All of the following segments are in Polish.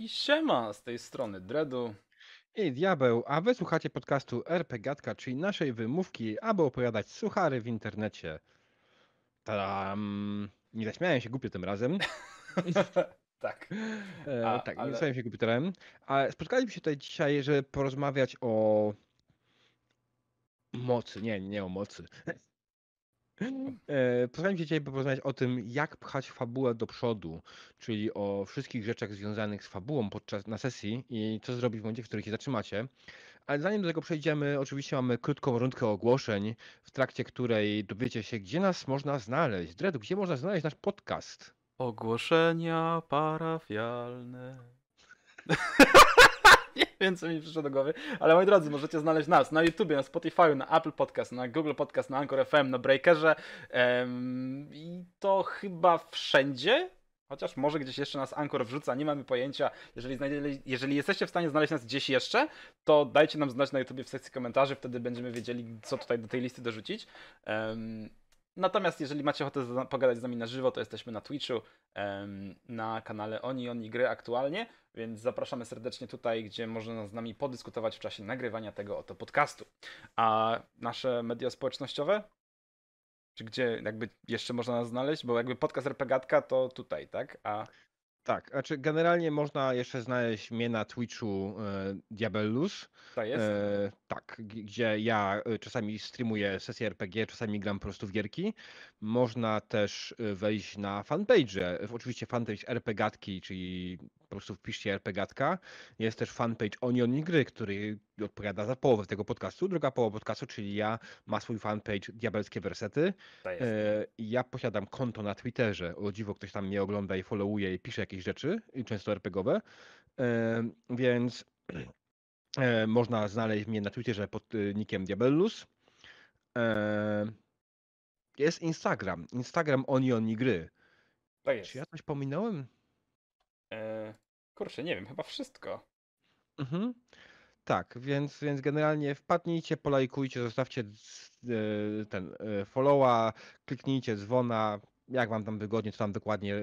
I siema z tej strony Dredu. I diabeł, a wy słuchacie podcastu RPGatka, czyli naszej wymówki, aby opowiadać suchary w internecie. Tam nie zaśmiałem się głupio tym razem. tak. E, A, tak, ale- nie zaśmiałem się głupio tym razem. Ale spotkaliśmy się tutaj dzisiaj, żeby porozmawiać o mocy. Nie, nie o mocy. E, Postarałem się dzisiaj porozmawiać o tym, jak pchać fabułę do przodu, czyli o wszystkich rzeczach związanych z fabułą podczas na sesji i co zrobić w momencie, w którym się zatrzymacie. Ale zanim do tego przejdziemy, oczywiście mamy krótką rundkę ogłoszeń, w trakcie której dowiecie się, gdzie nas można znaleźć. Dredu, gdzie można znaleźć nasz podcast? Ogłoszenia parafialne. Co mi przyszło do głowy, ale moi drodzy, możecie znaleźć nas na YouTubie, na Spotify, na Apple Podcast, na Google Podcast, na Anchor FM, na Breakerze em, i to chyba wszędzie. Chociaż może gdzieś jeszcze nas Anchor wrzuca, nie mamy pojęcia. Jeżeli, jeżeli jesteście w stanie znaleźć nas gdzieś jeszcze, to dajcie nam znać na YouTubie w sekcji komentarzy, wtedy będziemy wiedzieli, co tutaj do tej listy dorzucić. Em, Natomiast jeżeli macie ochotę pogadać z nami na żywo, to jesteśmy na Twitchu, na kanale Oni Oni Gry aktualnie, więc zapraszamy serdecznie tutaj, gdzie można z nami podyskutować w czasie nagrywania tego oto podcastu. A nasze media społecznościowe? Czy gdzie jakby jeszcze można nas znaleźć? Bo jakby podcast RPGatka to tutaj, tak? A Tak, znaczy generalnie można jeszcze znaleźć mnie na Twitchu e, Diabellus. to jest? E, tak, gdzie ja e, czasami streamuję sesje RPG, czasami gram po prostu w gierki. Można też e, wejść na fanpage, e, oczywiście fanpage RPGatki, czyli po prostu wpiszcie RPGatka. Jest też fanpage Oni Oni Gry, który odpowiada za połowę tego podcastu. Druga połowa podcastu, czyli ja, ma swój fanpage Diabelskie Wersety. E, Ja posiadam konto na Twitterze. O dziwo, ktoś tam mnie ogląda i followuje i pisze jakieś rzeczy, i często RPGowe. Więc e, można znaleźć mnie na Twitterze pod e, nickiem Diabellus. Jest Instagram. Instagram Oni Oni Gry. To jest. Czy ja coś pominąłem? E, kurczę, nie wiem, chyba wszystko. Mhm. Tak, więc, więc generalnie wpadnijcie, polajkujcie, zostawcie e, ten followa, kliknijcie dzwona, jak wam tam wygodnie, co tam dokładnie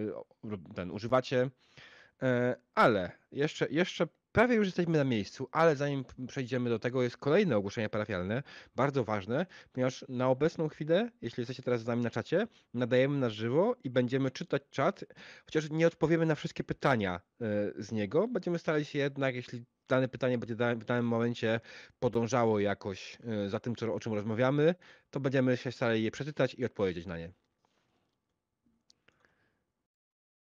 rob- ten używacie. E, Ale jeszcze, jeszcze prawie już jesteśmy na miejscu, ale zanim przejdziemy do tego, jest kolejne ogłoszenie parafialne, bardzo ważne, ponieważ na obecną chwilę, jeśli jesteście teraz z nami na czacie, nadajemy na żywo i będziemy czytać czat, chociaż nie odpowiemy na wszystkie pytania e, z niego, będziemy starali się jednak, jeśli dane pytanie będzie w danym momencie podążało jakoś e, za tym, o czym rozmawiamy, to będziemy się starali je przeczytać i odpowiedzieć na nie.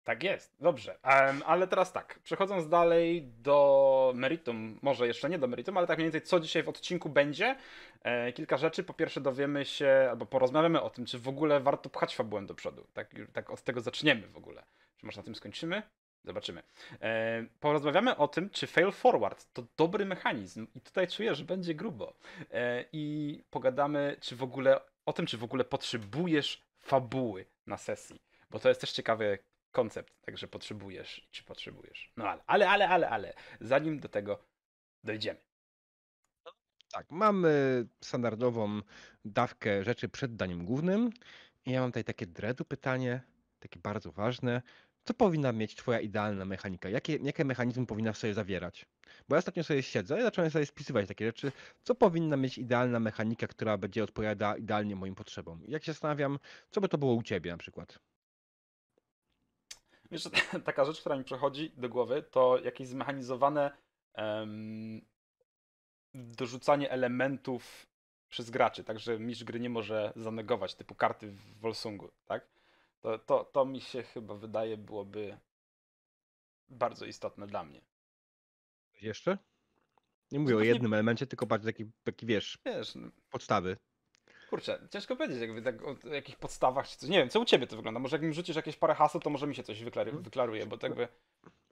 Tak jest, dobrze. Em, ale teraz tak, przechodząc dalej do meritum, może jeszcze nie do meritum, ale tak mniej więcej co dzisiaj w odcinku będzie. E, kilka rzeczy. Po pierwsze dowiemy się, albo porozmawiamy o tym, czy w ogóle warto pchać fabułę do przodu. Tak, tak od tego zaczniemy w ogóle. Czy może na tym skończymy? Zobaczymy. E, porozmawiamy o tym, czy fail forward to dobry mechanizm i tutaj czuję, że będzie grubo. E, I pogadamy, czy w ogóle o tym, czy w ogóle potrzebujesz fabuły na sesji, bo to jest też ciekawy koncept, także potrzebujesz, czy potrzebujesz. No ale, ale, ale, ale, ale, zanim do tego dojdziemy. Tak, mamy standardową dawkę rzeczy przed daniem głównym. I ja mam tutaj takie dredu pytanie, takie bardzo ważne. Co powinna mieć twoja idealna mechanika? Jakie, jakie mechanizmy powinna w sobie zawierać? Bo ja ostatnio sobie siedzę i zacząłem sobie spisywać takie rzeczy. Co powinna mieć idealna mechanika, która będzie odpowiadała idealnie moim potrzebom? Jak się zastanawiam, co by to było u ciebie na przykład? Wiesz, że taka rzecz, która mi przychodzi do głowy, to jakieś zmechanizowane em, dorzucanie elementów przez graczy, także mistrz gry nie może zanegować, typu karty w Volsungu, tak? To, to, to mi się chyba wydaje byłoby bardzo istotne dla mnie. Jeszcze? Nie mówię o pewnie- jednym elemencie, tylko bardziej taki, taki wiesz, Wiesz, no, podstawy. Kurczę, ciężko powiedzieć jakby tak o jakichś podstawach czy coś. Nie wiem, co u ciebie to wygląda? Może jak mi rzucisz jakieś parę haseł, to może mi się coś wyklary, wyklaruje, bo tak by...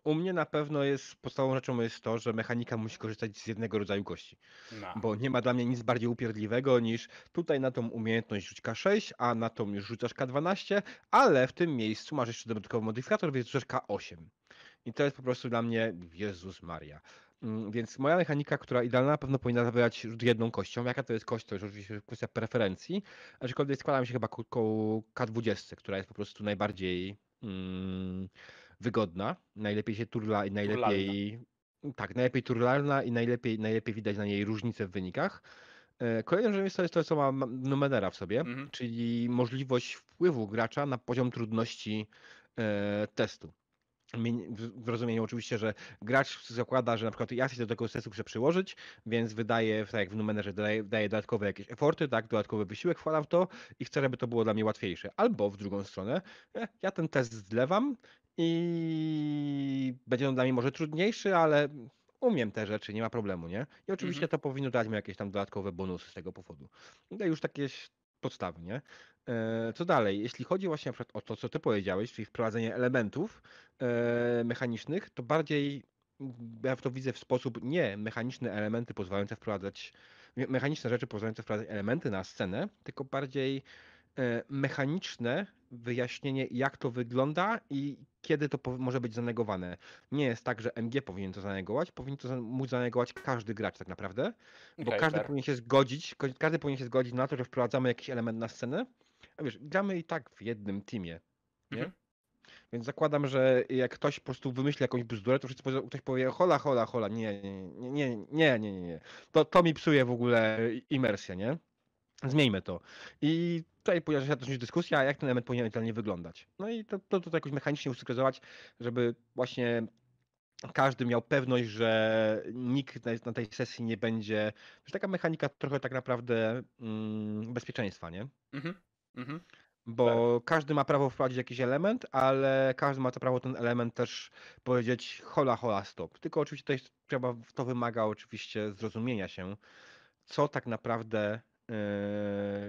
U mnie na pewno jest podstawową rzeczą jest to, że mechanika musi korzystać z jednego rodzaju kości. No. Bo nie ma dla mnie nic bardziej upierdliwego niż tutaj na tą umiejętność rzuć K6, a na tą już rzucasz K12, ale w tym miejscu masz jeszcze dodatkowy modyfikator, więc rzucasz K8. I to jest po prostu dla mnie Jezus Maria. Mm, Więc moja mechanika, która idealna na pewno powinna zawierać rzut jedną kością. Jaka to jest kość, to już oczywiście kwestia preferencji. Aczkolwiek składam się chyba ku ku K20, która jest po prostu najbardziej mm, wygodna, najlepiej się turla i najlepiej... Tak, najlepiej turlalna i najlepiej, najlepiej widać na niej różnice w wynikach. E, Kolejną rzeczą jest to, co ma Numenera w sobie, Mhm. czyli możliwość wpływu gracza na poziom trudności e, testu. W rozumieniu oczywiście, że gracz zakłada, że na przykład ja chcę do tego testu chcę przyłożyć, więc wydaje, tak jak w Numenerze, daje, daje dodatkowe jakieś eforty, tak, dodatkowy wysiłek wkładam w to i chcę, żeby to było dla mnie łatwiejsze. Albo w drugą stronę, e, ja ten test zlewam i będzie on dla mnie może trudniejszy, ale umiem te rzeczy, nie ma problemu, nie? I oczywiście Mhm. to powinno dać mi jakieś tam dodatkowe bonusy z tego powodu. To już takie podstawy, nie? E, Co dalej? Jeśli chodzi właśnie o to, co ty powiedziałeś, czyli wprowadzenie elementów e, mechanicznych, to bardziej mm, ja to widzę w sposób nie mechaniczne elementy pozwalające wprowadzać, me- mechaniczne rzeczy pozwalające wprowadzać elementy na scenę, tylko bardziej E, mechaniczne wyjaśnienie, jak to wygląda i kiedy to może być zanegowane. Nie jest tak, że MG powinien to zanegować, powinien to móc zanegować każdy gracz tak naprawdę, bo okay, każdy fair. powinien się zgodzić, każdy powinien się zgodzić na to, że wprowadzamy jakiś element na scenę. A wiesz, gramy i tak w jednym teamie, nie? Mm -hmm. Więc zakładam, że jak ktoś po prostu wymyśli jakąś bzdurę, to wszyscy, ktoś powie hola, hola, hola, nie, nie, nie, nie, nie, nie, nie. To, to mi psuje w ogóle imersję, nie? Zmieńmy to. I tutaj pojawia się też dyskusja, jak ten element powinien ewentualnie wyglądać. No i to, to, to jakoś mechanicznie ustrukturyzować, żeby właśnie każdy miał pewność, że nikt na, tej sesji nie będzie. Że taka mechanika trochę tak naprawdę mm, bezpieczeństwa, nie? Mhm. Mhm. Bo każdy ma prawo wprowadzić jakiś element, ale każdy ma to prawo ten element też powiedzieć hola, hola, stop. Tylko oczywiście tutaj trzeba, to wymaga oczywiście zrozumienia się, co tak naprawdę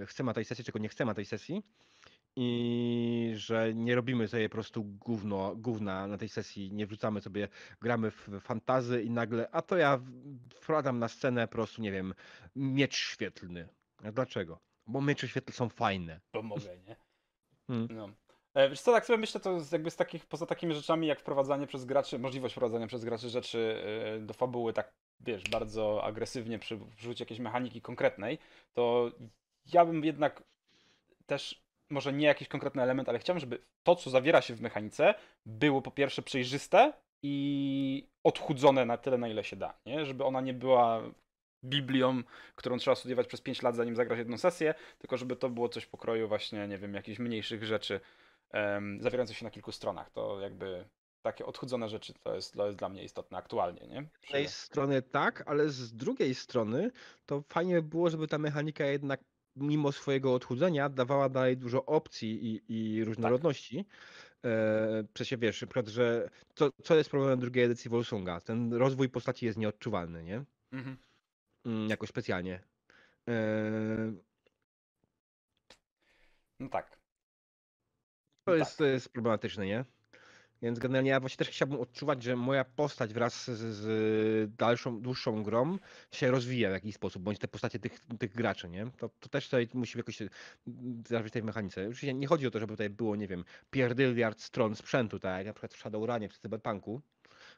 chcemy na tej sesji, czego nie chcemy tej sesji i że nie robimy sobie po prostu gówno, gówna na tej sesji, nie wrzucamy sobie, gramy w fantazy i nagle, a to ja wprowadzam na scenę po prostu, nie wiem, miecz świetlny. A dlaczego? Bo miecze świetlne są fajne. Bo mogę, nie? Hmm. No. E, Wiesz co, tak sobie myślę, to jakby z takich, poza takimi rzeczami jak wprowadzanie przez graczy, możliwość wprowadzania przez graczy rzeczy e, do fabuły tak, wiesz, bardzo agresywnie przy wrzucie jakiejś mechaniki konkretnej, to ja bym jednak też, może nie jakiś konkretny element, ale chciałbym, żeby to, co zawiera się w mechanice, było po pierwsze przejrzyste i odchudzone na tyle, na ile się da, nie? Żeby ona nie była Biblią, którą trzeba studiować przez 5 lat, zanim zagrać jedną sesję, tylko żeby to było coś pokroju właśnie, nie wiem, jakichś mniejszych rzeczy em, zawierających się na kilku stronach. To jakby takie odchudzone rzeczy to jest, to jest dla mnie istotne aktualnie, nie? Z jednej strony tak, ale z drugiej strony to fajnie by było, żeby ta mechanika jednak mimo swojego odchudzenia dawała dalej dużo opcji i, i różnorodności. E, przecież wiesz, na przykład, że co, co jest problemem drugiej edycji Volsunga? Ten rozwój postaci jest nieodczuwalny, nie? Mhm. Mm, Jakoś specjalnie. E, No tak. To Tak. jest, to jest problematyczne, nie? Więc generalnie ja właśnie też chciałbym odczuwać, że moja postać wraz z, z dalszą, dłuższą grą się rozwija w jakiś sposób, bądź te postacie tych, tych graczy, nie? To, to też tutaj musi jakoś w tej mechanice. Już nie chodzi o to, żeby tutaj było, nie wiem, pierdyliard stron sprzętu, tak jak na przykład w Shadowrunie czy Cyberpunku,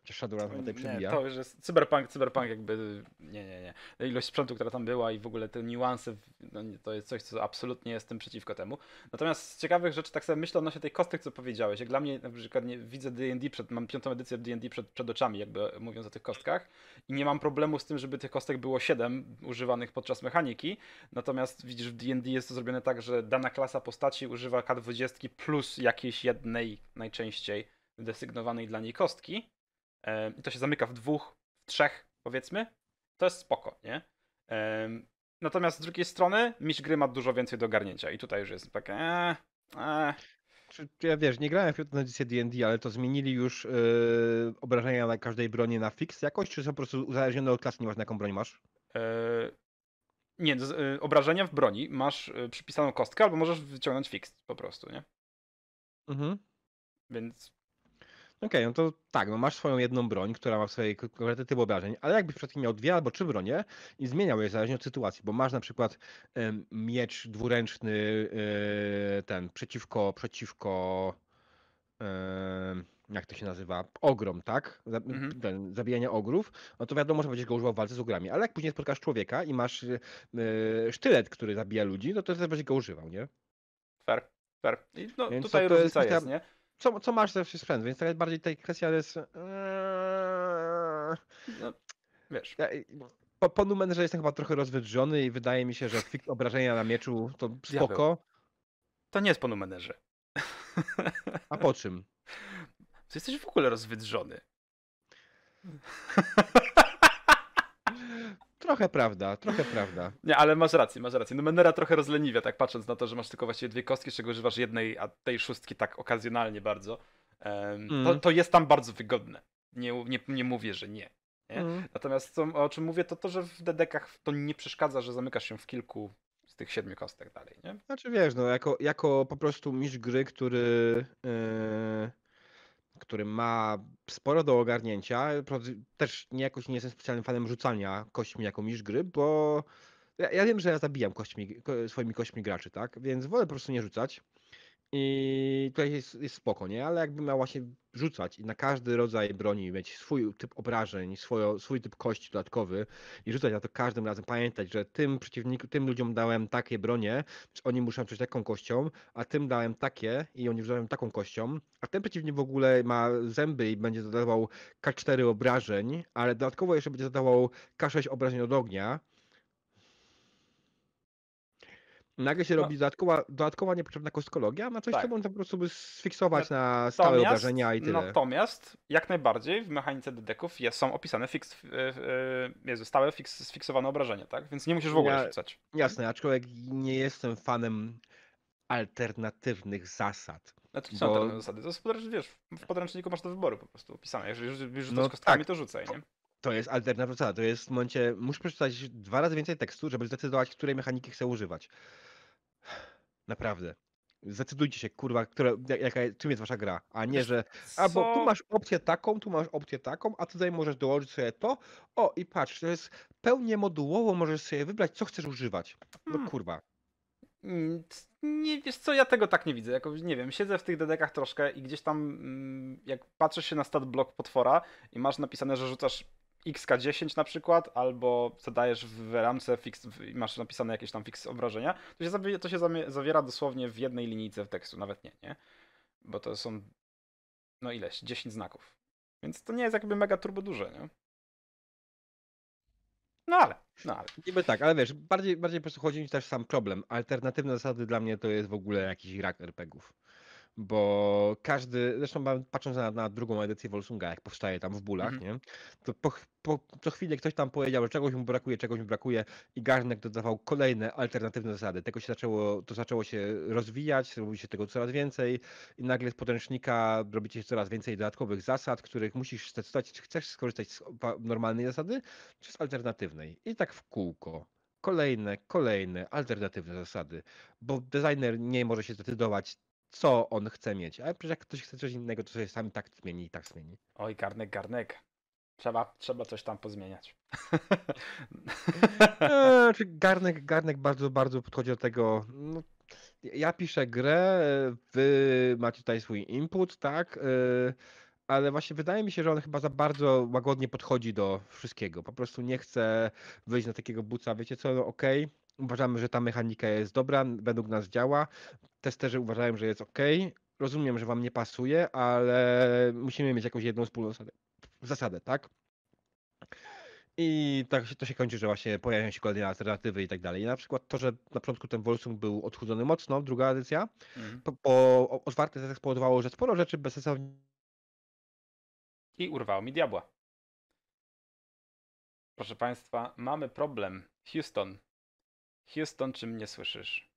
chociaż Shadowrun chyba tutaj Nie, przebija. to już jest cyberpunk, cyberpunk jakby, nie, nie, nie. Ilość sprzętu, która tam była i w ogóle te niuanse, no, nie- to jest coś, co absolutnie jestem przeciwko temu. Natomiast z ciekawych rzeczy, tak sobie myślę odnośnie tej kostek, co powiedziałeś. Jak dla mnie, na przykład nie, widzę D&D, przed, mam piątą edycję D&D przed, przed oczami, jakby mówiąc o tych kostkach i nie mam problemu z tym, żeby tych kostek było 7 używanych podczas mechaniki. Natomiast widzisz, w D&D jest to zrobione tak, że dana klasa postaci używa K20 plus jakiejś jednej, najczęściej desygnowanej dla niej kostki. I to się zamyka w dwóch, w trzech, powiedzmy. To jest spoko, nie? Natomiast z drugiej strony, mistrz gry ma dużo więcej do ogarnięcia i tutaj już jest takie. Eee, eee. Ja wiesz, nie grałem w piątą edycję D&D, ale to zmienili już yy, obrażenia na każdej broni na fix jakoś, czy są po prostu uzależnione od klasy, nieważne jaką broń masz? E, Nie, z, e, obrażenia w broni masz e, przypisaną kostkę, albo możesz wyciągnąć fix po prostu, nie? Mhm. Więc Okej, no to tak, no masz swoją jedną broń, która ma swoje k- konkretny typ obrażeń, ale jakbyś przed miał dwie albo trzy bronie i zmieniał je zależnie od sytuacji, bo masz na przykład miecz dwuręczny e, ten przeciwko, przeciwko jak to się nazywa, ogrom, tak? Mhm. ten, zabijanie ogrów, no to wiadomo, że będziesz go używał w walce z ogrami, ale jak później spotkasz człowieka i masz e, sztylet, który zabija ludzi, no to też będziesz go używał, nie? fair, fair. I no, Więc tutaj to- to jest różnica jest, nie? Co, co masz, to jest sprzęt, więc tak bardziej tutaj kwestia jest... Eee, No, wiesz. ja, po, po numerze jestem chyba trochę rozwydrzony i wydaje mi się, że fix obrażenia na mieczu to spoko. To nie jest po numerze. A po czym? Ty jesteś w ogóle rozwydrzony. Trochę prawda, trochę prawda. Nie, ale masz rację, masz rację. Numenera trochę rozleniwia, tak patrząc na to, że masz tylko właściwie dwie kostki, z czego używasz jednej, a tej szóstki tak okazjonalnie bardzo. Um, to, Mm. to jest tam bardzo wygodne. Nie, nie, nie mówię, że nie. nie? Mm. Natomiast co, o czym mówię, to to, że w dedekach to nie przeszkadza, że zamykasz się w kilku z tych siedmiu kostek dalej, nie? Znaczy wiesz, no jako, jako po prostu mistrz gry, który, yy, który ma sporo do ogarnięcia, też nie jakoś nie jestem specjalnym fanem rzucania kośćmi jako mistrz gry, bo ja, ja wiem, że ja zabijam kośćmi, ko, swoimi kośćmi graczy, tak? Więc wolę po prostu nie rzucać. I tutaj jest, jest spoko, nie? Ale jakbym miał właśnie rzucać i na każdy rodzaj broni mieć swój typ obrażeń, swojo, swój typ kości dodatkowy i rzucać na to każdym razem, pamiętać, że tym przeciwniku, tym ludziom dałem takie bronie, czy oni muszą coś taką kością, a tym dałem takie i oni rzucają taką kością, a ten przeciwnik w ogóle ma zęby i będzie zadawał K4 obrażeń, ale dodatkowo jeszcze będzie zadawał K6 obrażeń od ognia. Nagle się No. robi dodatkowa, dodatkowa niepotrzebna kostkologia, na coś, Tak. co można po prostu by sfiksować na stałe obrażenia i tyle. Natomiast jak najbardziej w mechanice dedeków jest, są opisane fix, Jezu, stałe fix, sfiksowane obrażenia, tak? Więc nie musisz w ogóle Ja- rzucać. Jasne, aczkolwiek nie jestem fanem alternatywnych zasad. Znaczy, co bo- są te zasady? To jest wiesz, w podręczniku masz do wyboru po prostu opisane. Jeżeli rzu- rzucasz No kostkami, tak. to rzucaj, nie? To jest zasada. To jest w momencie, musisz przeczytać dwa razy więcej tekstu, żeby zdecydować, której mechaniki chcę używać. Naprawdę. Zdecydujcie się, kurwa, które, jaka, czym jest wasza gra, a nie, że a bo tu masz opcję taką, tu masz opcję taką, a tutaj możesz dołożyć sobie to. O, i patrz, to jest pełnie modułowo, możesz sobie wybrać, co chcesz używać. No Hmm. kurwa. Mm, Nie, wiesz co, ja tego tak nie widzę. Jakoś, nie wiem, siedzę w tych dedekach troszkę i gdzieś tam, mm, jak patrzysz się na stat block potwora i masz napisane, że rzucasz XK10 na przykład, albo zadajesz w ramce fix, masz napisane jakieś tam fix obrażenia, to się, zawie, to się zawiera dosłownie w jednej linijce w tekstu, nawet nie, nie? Bo to są, no ileś, 10 znaków. Więc to nie jest jakby mega turbo duże, nie? No ale, no ale. Niby tak, ale wiesz, bardziej, bardziej po prostu chodzi mi też sam problem. Alternatywne zasady dla mnie to jest w ogóle jakiś rak RPGów. Bo każdy, zresztą patrząc na, na drugą edycję Wolsunga, jak powstaje tam w bólach, Mhm. nie? To po, po, co chwilę ktoś tam powiedział, że czegoś mu brakuje, czegoś mu brakuje i Garnek dodawał kolejne alternatywne zasady. Tego się zaczęło, to zaczęło się rozwijać, robi się tego coraz więcej i nagle z podręcznika robicie coraz więcej dodatkowych zasad, których musisz zdecydować, czy chcesz skorzystać z normalnej zasady, czy z alternatywnej. I tak w kółko. Kolejne, kolejne alternatywne zasady, bo designer nie może się zdecydować, co on chce mieć. Ale przecież jak ktoś chce coś innego, to sobie sam tak zmieni i tak zmieni. Oj, garnek, garnek. Trzeba, trzeba coś tam pozmieniać. Czy garnek, garnek bardzo, bardzo podchodzi do tego. No, ja piszę grę, wy macie tutaj swój input, tak? Eee, Ale właśnie wydaje mi się, że on chyba za bardzo łagodnie podchodzi do wszystkiego. Po prostu nie chce wyjść na takiego buca, wiecie co, no okej, uważamy, że ta mechanika jest dobra, według nas działa. Testerzy uważają, że jest okej. Rozumiem, że wam nie pasuje, ale musimy mieć jakąś jedną wspólną zasadę, zasadę tak? I tak to się kończy, że właśnie pojawiają się kolejne alternatywy i tak dalej. I na przykład to, że na początku ten Volsung był odchudzony mocno, druga edycja, Mhm. po, po otwarty test spowodowało, że sporo rzeczy bezsensownie I urwało mi diabła. Proszę Państwa, mamy problem. Houston. Houston, czy mnie słyszysz?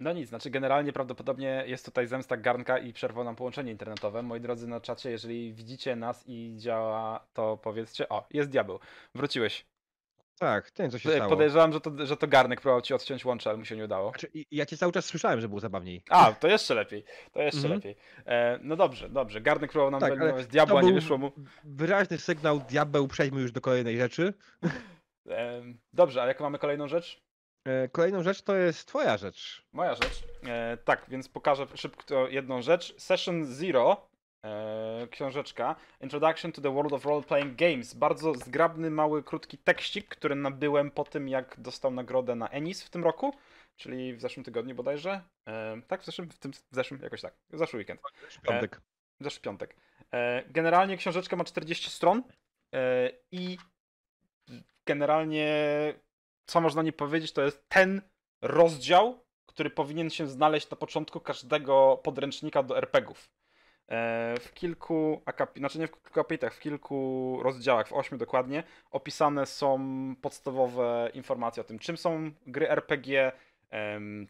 No nic, znaczy generalnie prawdopodobnie jest tutaj zemsta garnka i przerwał nam połączenie internetowe. Moi drodzy na czacie, jeżeli widzicie nas i działa, to powiedzcie, o, jest diabeł. Wróciłeś. Tak, wiem co się E, stało. Podejrzewam, że to, że to garnek próbował ci odciąć łącze, ale mu się nie udało. Znaczy, ja cię cały czas słyszałem, że było zabawniej. A, to jeszcze lepiej. To jeszcze Mhm. lepiej. E, no dobrze, dobrze. Garnek próbował nam Tak, wyeliminować diabła, nie wyszło mu. Wyraźny sygnał, diabeł, przejdźmy już do kolejnej rzeczy. Em, Dobrze, a jaką mamy kolejną rzecz? E, Kolejną rzecz to jest twoja rzecz. Moja rzecz. E, tak, więc pokażę szybko jedną rzecz. Session Zero, e, książeczka. Introduction to the World of Role Playing Games. Bardzo zgrabny, mały, krótki tekścik, który nabyłem po tym, jak dostał nagrodę na Ennis w tym roku. czyli w zeszłym tygodniu bodajże. E, tak, w zeszłym, w tym, w zeszłym, jakoś tak, w zeszły weekend. Piątek. W zeszły piątek. E, generalnie książeczka ma 40 stron e, i generalnie co można nie powiedzieć, to jest ten rozdział, który powinien się znaleźć na początku każdego podręcznika do RPGów. E, w kilku akapitach, znaczy nie w kilku akapitach, w kilku rozdziałach, w ośmiu dokładnie, opisane są podstawowe informacje o tym, czym są gry RPG,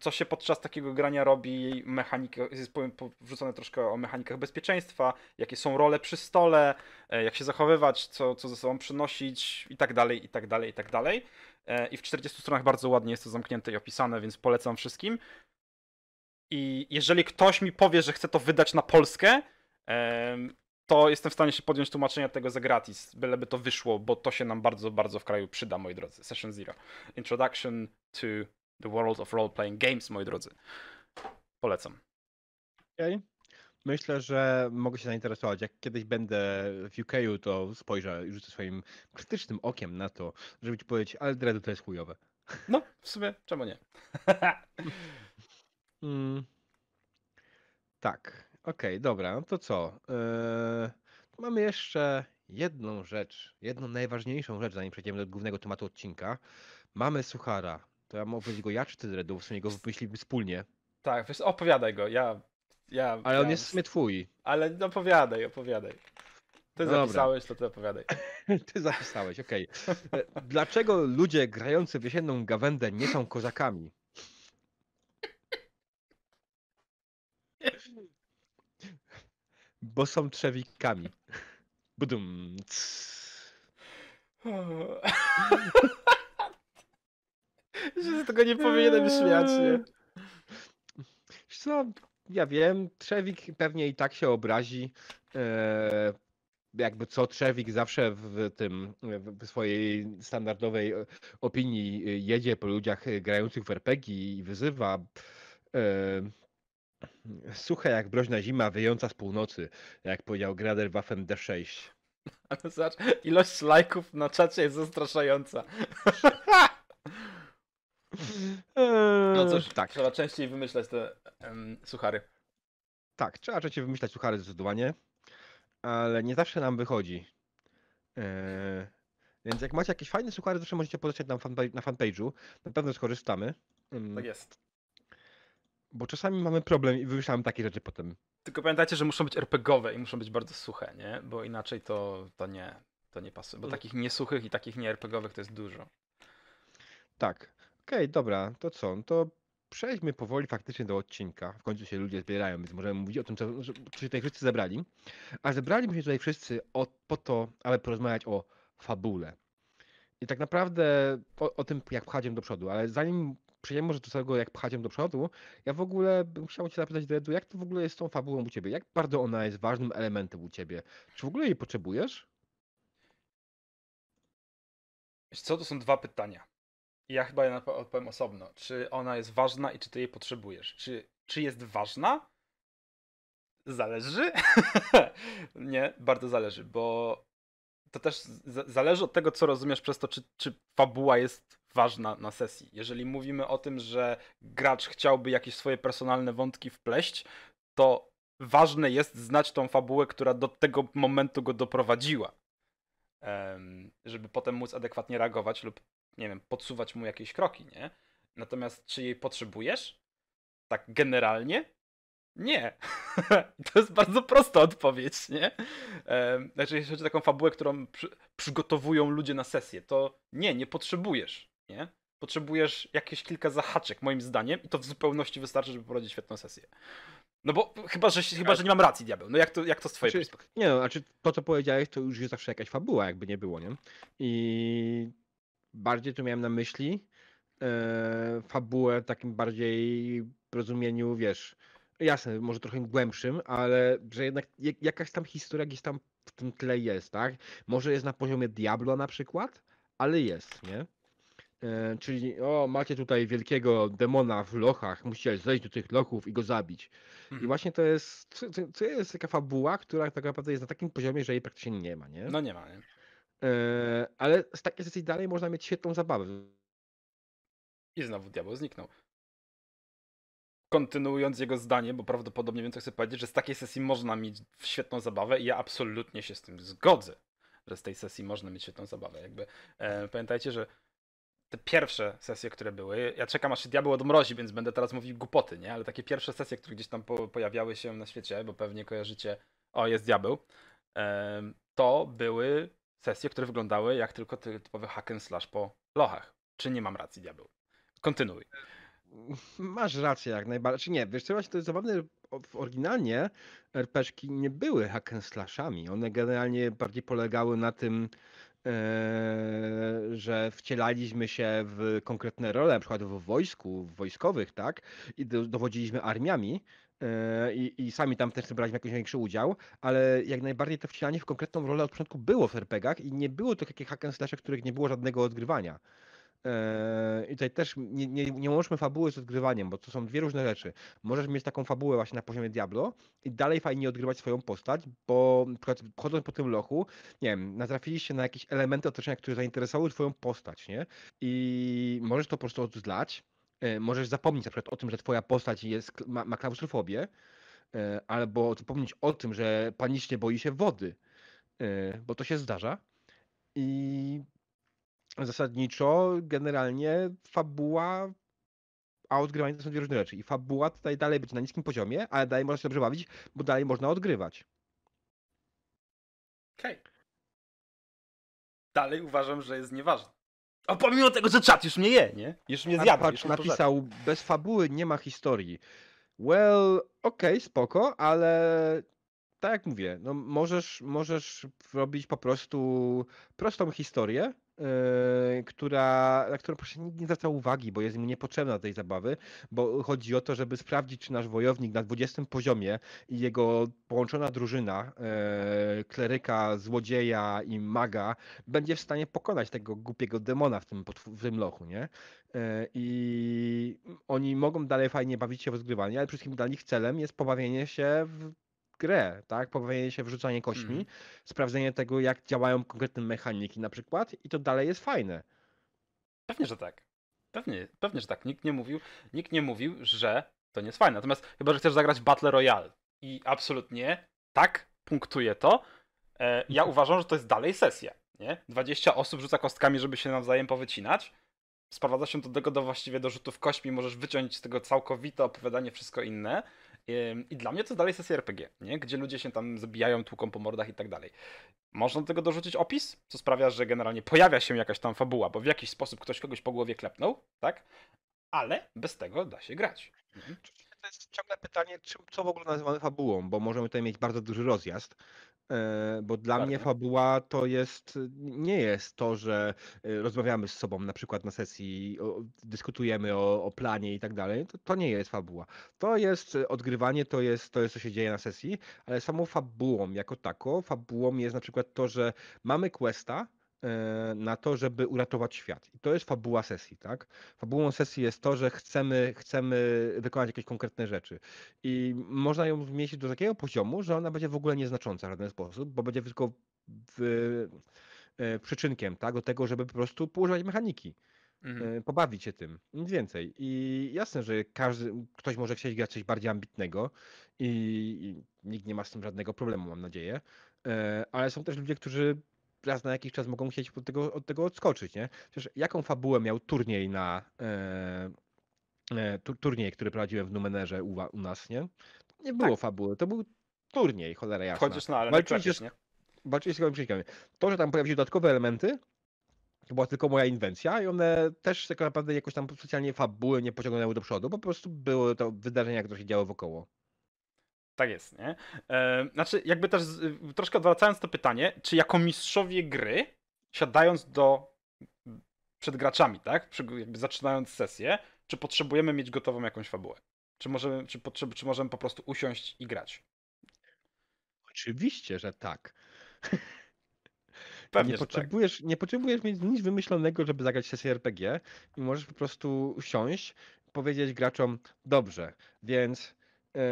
co się podczas takiego grania robi, mechanika, jest wrzucone troszkę o mechanikach bezpieczeństwa, jakie są role przy stole, e, jak się zachowywać, co, co ze sobą przynosić i tak dalej, i tak dalej, i tak dalej. E, I w 40 stronach bardzo ładnie jest to zamknięte i opisane, więc polecam wszystkim. I jeżeli ktoś mi powie, że chce to wydać na Polskę, to jestem w stanie się podjąć tłumaczenia tego za gratis, byleby to wyszło, bo to się nam bardzo, bardzo w kraju przyda, moi drodzy. Session Zero. Introduction to the world of role-playing games, moi drodzy. Polecam. Okej. Myślę, że mogę się zainteresować. Jak kiedyś będę w UK, to spojrzę i rzucę swoim krytycznym okiem na to, żeby ci powiedzieć, ale Dreadu to jest chujowe. No, w sumie, czemu nie? Mm. Tak, okej, dobra, no to co? Tu mamy jeszcze jedną rzecz, jedną najważniejszą rzecz, zanim przejdziemy do głównego tematu odcinka. Mamy suchara. To ja mogę powiedzieć go ja czy ty, Dredu? W sumie go wymyśliliśmy wspólnie. tak, wiesz, opowiadaj go, ja... ja Ale ja, on jest w sumie twój. Ale opowiadaj, opowiadaj. Ty No dobra. zapisałeś, to ty opowiadaj. Ty zapisałeś, okej. E, Dlaczego ludzie grający w jesienną gawędę nie są kozakami? Bo są trzewikami. Budum. Że z tego nie powinienem śmiać. Wiesz Co, ja wiem, Trzewik pewnie i tak się obrazi. E, jakby co, Trzewik zawsze w tym, w swojej standardowej opinii jedzie po ludziach grających w RPG i wyzywa e, suche jak broźna zima, wyjąca z północy, jak powiedział Grader Waffen D6. Ale zobacz, ilość lajków na czacie jest zastraszająca. No cóż, tak. trzeba częściej wymyślać te em, suchary. Tak, trzeba trzecie wymyślać suchary zdecydowanie, ale nie zawsze nam wychodzi. Eee, więc jak macie jakieś fajne suchary, zawsze możecie polecieć na, fanpage, na fanpage'u. Na pewno skorzystamy. Tak jest. Bo czasami mamy problem i wymyślamy takie rzeczy potem. Tylko pamiętajcie, że muszą być RPGowe i muszą być bardzo suche, nie? Bo inaczej to, to nie, to nie pasuje. Bo Mm. takich niesuchych i takich nie RPGowych to jest dużo. Tak. Okej, dobra, to co? To przejdźmy powoli faktycznie do odcinka. W końcu się ludzie zbierają, więc możemy mówić o tym, co, co się tutaj wszyscy zebrali. A zebraliśmy się tutaj wszyscy o, po to, aby porozmawiać o fabule. I tak naprawdę o, o tym, jak pchadziemy do przodu, ale zanim przejdziemy może do tego, jak pchadziemy do przodu, ja w ogóle bym chciał cię zapytać, Dredu, jak to w ogóle jest z tą fabułą u ciebie? Jak bardzo ona jest ważnym elementem u ciebie? Czy w ogóle jej potrzebujesz? Co, to są dwa pytania. Ja chyba je odpowiem osobno. Czy ona jest ważna i czy ty jej potrzebujesz? Czy, czy jest ważna? Zależy? nie, bardzo zależy, bo to też zależy od tego, co rozumiesz przez to, czy, czy fabuła jest ważna na sesji. Jeżeli mówimy o tym, że gracz chciałby jakieś swoje personalne wątki wpleść, to ważne jest znać tą fabułę, która do tego momentu go doprowadziła. Żeby potem móc adekwatnie reagować lub, nie wiem, podsuwać mu jakieś kroki, nie? Natomiast czy jej potrzebujesz? Tak generalnie? Nie. To jest bardzo prosta odpowiedź, nie? Znaczy, jeśli chodzi o taką fabułę, którą przy, przygotowują ludzie na sesję, to nie, nie potrzebujesz, nie? Potrzebujesz jakieś kilka zahaczek, moim zdaniem, i to w zupełności wystarczy, żeby prowadzić świetną sesję. No bo chyba, że, chyba, że nie mam racji, diabeł. No jak to, jak to z twojej Znaczy, perspektywy? Nie no, znaczy to co powiedziałeś, to już jest zawsze jakaś fabuła, jakby nie było, nie? I bardziej tu miałem na myśli e, fabułę w takim bardziej rozumieniu, wiesz, jasne, może trochę głębszym, ale że jednak jak- jakaś tam historia gdzieś tam w tym tle jest, tak? Może jest na poziomie Diablo na przykład, ale jest, nie? E, czyli o, macie tutaj wielkiego demona w lochach, musicie zejść do tych lochów i go zabić. I Mhm. właśnie to jest, to- to jest taka fabuła, która tak naprawdę jest na takim poziomie, że jej praktycznie nie ma, nie? No nie ma, nie? E, ale z takiej sesji dalej można mieć świetną zabawę. I znowu diabeł zniknął. Kontynuując jego zdanie, bo prawdopodobnie więcej chcę powiedzieć, że z takiej sesji można mieć świetną zabawę i ja absolutnie się z tym zgodzę, że z tej sesji można mieć świetną zabawę. Jakby e, pamiętajcie, że te pierwsze sesje, które były, ja czekam aż się diabeł odmrozi, więc będę teraz mówił głupoty, nie? Ale takie pierwsze sesje, które gdzieś tam po, pojawiały się na świecie, bo pewnie kojarzycie, o jest diabeł, e, to były sesje, które wyglądały jak tylko typowy hack slash po lochach. Czy nie mam racji, diabeł? Kontynuuj. Masz rację jak najbardziej. Czy nie, wiesz co, właśnie to jest zabawne, oryginalnie RPGki nie były hack and slashami. One generalnie bardziej polegały na tym, e, że wcielaliśmy się w konkretne role, na przykład w wojsku, w wojskowych, tak? I dowodziliśmy armiami. E, I, sami tam też braliśmy jakiś większy udział, ale jak najbardziej to wcielanie w konkretną rolę od początku było w RPGach i nie było to takich hack and slashach, w których nie było żadnego odgrywania. Eee, I tutaj też nie, nie, nie łączmy fabuły z odgrywaniem, bo to są dwie różne rzeczy. Możesz mieć taką fabułę właśnie na poziomie Diablo i dalej fajnie odgrywać swoją postać, bo chodząc po tym lochu, nie wiem, natrafiliście na jakieś elementy otoczenia, które zainteresowały twoją postać, nie? I możesz to po prostu odzlać, e, możesz zapomnieć na przykład o tym, że twoja postać jest, ma, ma klaustrofobię, e, albo zapomnieć o tym, że panicznie boi się wody, bo to się zdarza. I zasadniczo generalnie fabuła a odgrywanie to są dwie różne rzeczy. I fabuła tutaj dalej być na niskim poziomie, ale dalej można się dobrze bawić, bo dalej można odgrywać. Okej. Okay. Dalej uważam, że jest nieważne. A pomimo tego, że czat już mnie je, nie? Już mnie zjadł. Patrz, napisał, bez fabuły nie ma historii. Well, okej, okay, spoko, ale tak jak mówię, no możesz, możesz robić po prostu prostą historię, Yy, która, na którą proszę nikt nie zwraca uwagi, bo jest mi niepotrzebna tej zabawy, bo chodzi o to, żeby sprawdzić, czy nasz wojownik na 20 poziomie i jego połączona drużyna yy, kleryka, złodzieja i maga będzie w stanie pokonać tego głupiego demona w tym, w tym lochu, nie? Yy, I oni mogą dalej fajnie bawić się w rozgrywanie, ale wszystkim dla nich celem jest pobawienie się w grę, tak? Pobawienie się w rzucanie kośćmi, mm. sprawdzenie tego, jak działają konkretne mechaniki na przykład i to dalej jest fajne. Pewnie, że tak. Pewnie, pewnie, że tak. Nikt nie mówił, nikt nie mówił, że to nie jest fajne. Natomiast chyba, że chcesz zagrać Battle Royale i absolutnie tak punktuje to. E, ja uważam, że to jest dalej sesja. Nie? 20 osób rzuca kostkami, żeby się nawzajem powycinać. Sprowadza się do tego do właściwie do rzutów kośćmi, możesz wyciąć z tego całkowite opowiadanie, wszystko inne. I dla mnie to dalej sesja RPG, nie? gdzie ludzie się tam zabijają, tłuką po mordach i tak dalej. Można do tego dorzucić opis, co sprawia, że generalnie pojawia się jakaś tam fabuła, bo w jakiś sposób ktoś kogoś po głowie klepnął, tak? Ale bez tego da się grać. Mhm. To jest ciągle pytanie, co w ogóle nazywamy fabułą, bo możemy tutaj mieć bardzo duży rozjazd. E, bo dla mnie fabuła to jest, nie jest to, że e, rozmawiamy z sobą na przykład na sesji, dyskutujemy o, o planie i tak dalej. To, to nie jest fabuła. To jest odgrywanie, to jest, to jest co się dzieje na sesji, ale samą fabułą jako taką, fabułą jest na przykład to, że mamy questa, na to, żeby uratować świat. I to jest fabuła sesji, tak? Fabułą sesji jest to, że chcemy, chcemy wykonać jakieś konkretne rzeczy. I można ją zmieścić do takiego poziomu, że ona będzie w ogóle nieznacząca w żaden sposób, bo będzie tylko w, e, przyczynkiem, tak? Do tego, żeby po prostu poużywać mechaniki. Mhm. E, pobawić się tym, nic więcej. I jasne, że każdy, ktoś może chcieć grać coś bardziej ambitnego i, i nikt nie ma z tym żadnego problemu, mam nadzieję. Ale są też ludzie, którzy raz na jakiś czas mogą chcieć od tego, od tego odskoczyć, nie? Przecież jaką fabułę miał turniej na e, e, turniej, który prowadziłem w Numenerze u, u nas, nie? Nie było tak. fabuły, to był turniej, cholera jasna. Wchodzisz na nie? Walczyłeś z gołymi przeciwnikami. To, że tam pojawiły się dodatkowe elementy, to była tylko moja inwencja i one też tak naprawdę jakoś tam specjalnie fabuły nie pociągnęły do przodu, po prostu były to wydarzenia, które się działy wokoło. Tak jest, nie? E, znaczy, jakby też troszkę odwracając to pytanie, czy jako mistrzowie gry, siadając do przed graczami, tak? Jakby zaczynając sesję, czy potrzebujemy mieć gotową jakąś fabułę? Czy możemy, czy, potrzeb, czy możemy po prostu usiąść i grać? Oczywiście, że tak. Pewnie, nie, tak. potrzebujesz, tak. nie potrzebujesz mieć nic wymyślonego, żeby zagrać sesję RPG i możesz po prostu usiąść, powiedzieć graczom, dobrze, więc yy,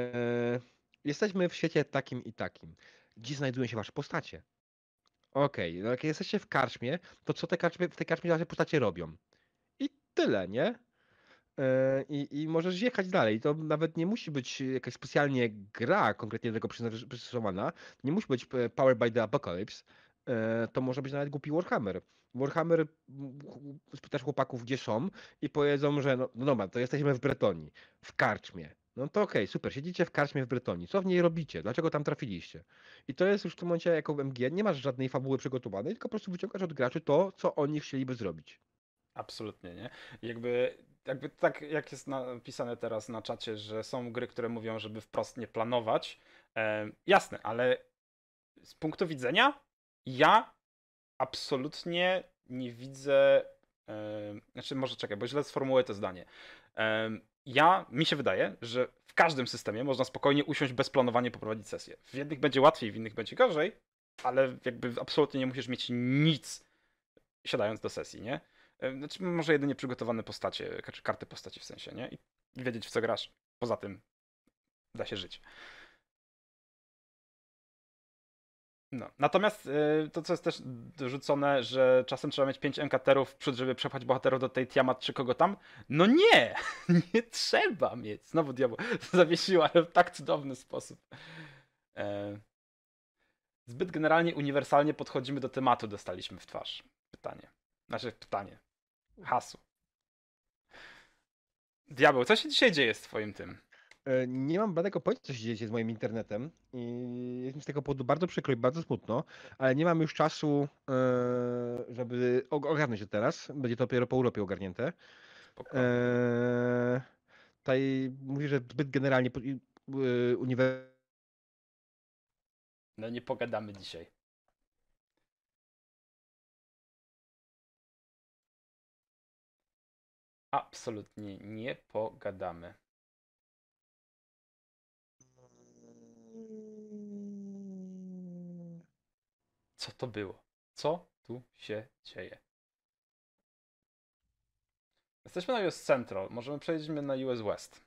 Jesteśmy w świecie takim i takim. Gdzie znajdują się wasze postacie? Okej, no jak jesteście w karczmie, to co te karczmy, w tej karczmie wasze postacie robią? I tyle, nie? e, i, i możesz jechać dalej. To nawet nie musi być jakaś specjalnie gra konkretnie tego przystosowana. Nie musi być e, Powered by the Apocalypse. E, To może być nawet głupi Warhammer. Warhammer, spytasz chłopaków, gdzie są i powiedzą, że no, no dobra, to jesteśmy w Bretonii, w karczmie. No to okej, super, siedzicie w karczmie w Bretonii. Co w niej robicie? Dlaczego tam trafiliście? I to jest już w tym momencie jako w MG, nie masz żadnej fabuły przygotowanej, tylko po prostu wyciągasz od graczy to, co oni chcieliby zrobić. Absolutnie, nie? Jakby, jakby tak jak jest napisane teraz na czacie, że są gry, które mówią, żeby wprost nie planować. E, jasne, ale z punktu widzenia ja absolutnie nie widzę. E, znaczy, może czekaj, bo źle sformułuję to zdanie. E, ja, mi się wydaje, że w każdym systemie można spokojnie usiąść bez planowania poprowadzić sesję. W jednych będzie łatwiej, w innych będzie gorzej, ale jakby absolutnie nie musisz mieć nic siadając do sesji, nie? Znaczy, może jedynie przygotowane postacie, karty postaci w sensie, nie? I wiedzieć w co grasz. Poza tym da się żyć. No. Natomiast y, to, co jest też dorzucone, że czasem trzeba mieć 5 enkaterów w przód, żeby przepchać bohaterów do tej Tiamat czy kogo tam. No nie! Nie trzeba mieć. Znowu diabło zawiesiła, ale w tak cudowny sposób. E... Zbyt generalnie, uniwersalnie podchodzimy do tematu, dostaliśmy w twarz. Pytanie. Znaczy, pytanie. Hasło. Diabeł, co się dzisiaj dzieje z twoim tym? E, Nie mam bladego pojęcia, co się dzieje z moim internetem i jest mi z tego powodu bardzo przykro i bardzo smutno, ale nie mam już czasu, e, żeby og- ogarnąć to teraz. Będzie to dopiero po Europie ogarnięte. Spokojnie. Eee, Tutaj mówi, że zbyt generalnie po- i- y, uniwer... No nie pogadamy dzisiaj. Absolutnie nie pogadamy. Co to było? Co tu się dzieje? Jesteśmy na US Central. Możemy przejdźmy na US West.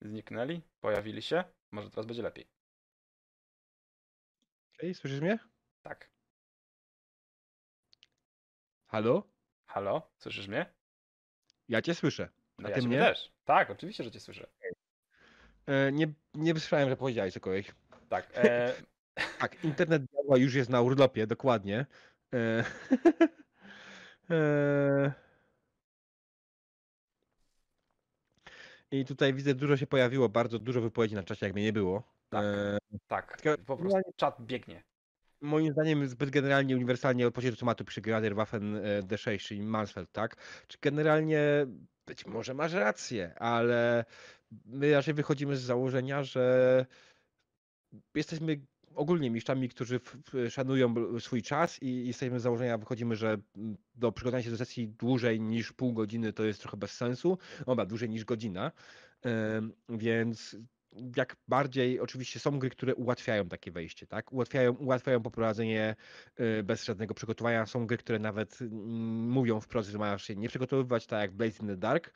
Zniknęli? Pojawili się? Może teraz będzie lepiej. Ej, słyszysz mnie? Tak. Halo? Halo? Słyszysz mnie? Ja cię słyszę. No A ja ty mnie? też. Tak, oczywiście, że cię słyszę. E, Nie, nie słyszałem, że powiedziałeś cokolwiek. Tak. E, Tak, internet działa już jest na urlopie, dokładnie. E, e, I tutaj widzę, dużo się pojawiło, bardzo dużo wypowiedzi na czacie, jak mnie nie było. Tak. E, tak. Tylko- Po prostu czat biegnie. Moim zdaniem zbyt generalnie, uniwersalnie od poziomu tematu przy Grader Waffen e, D6, czyli Mansfeld, tak? Czy generalnie być może masz rację, ale my raczej wychodzimy z założenia, że jesteśmy ogólnie mistrzami, którzy szanują swój czas i jesteśmy z założenia, wychodzimy, że mm, do przygotowania się do sesji dłużej niż pół godziny to jest trochę bez sensu. Dobra, dłużej niż godzina. Więc jak bardziej, oczywiście są gry, które ułatwiają takie wejście, tak? Ułatwiają, ułatwiają poprowadzenie y, bez żadnego przygotowania. Są gry, które nawet mm, mówią wprost, że masz się nie przygotowywać, tak jak Blaze in the Dark,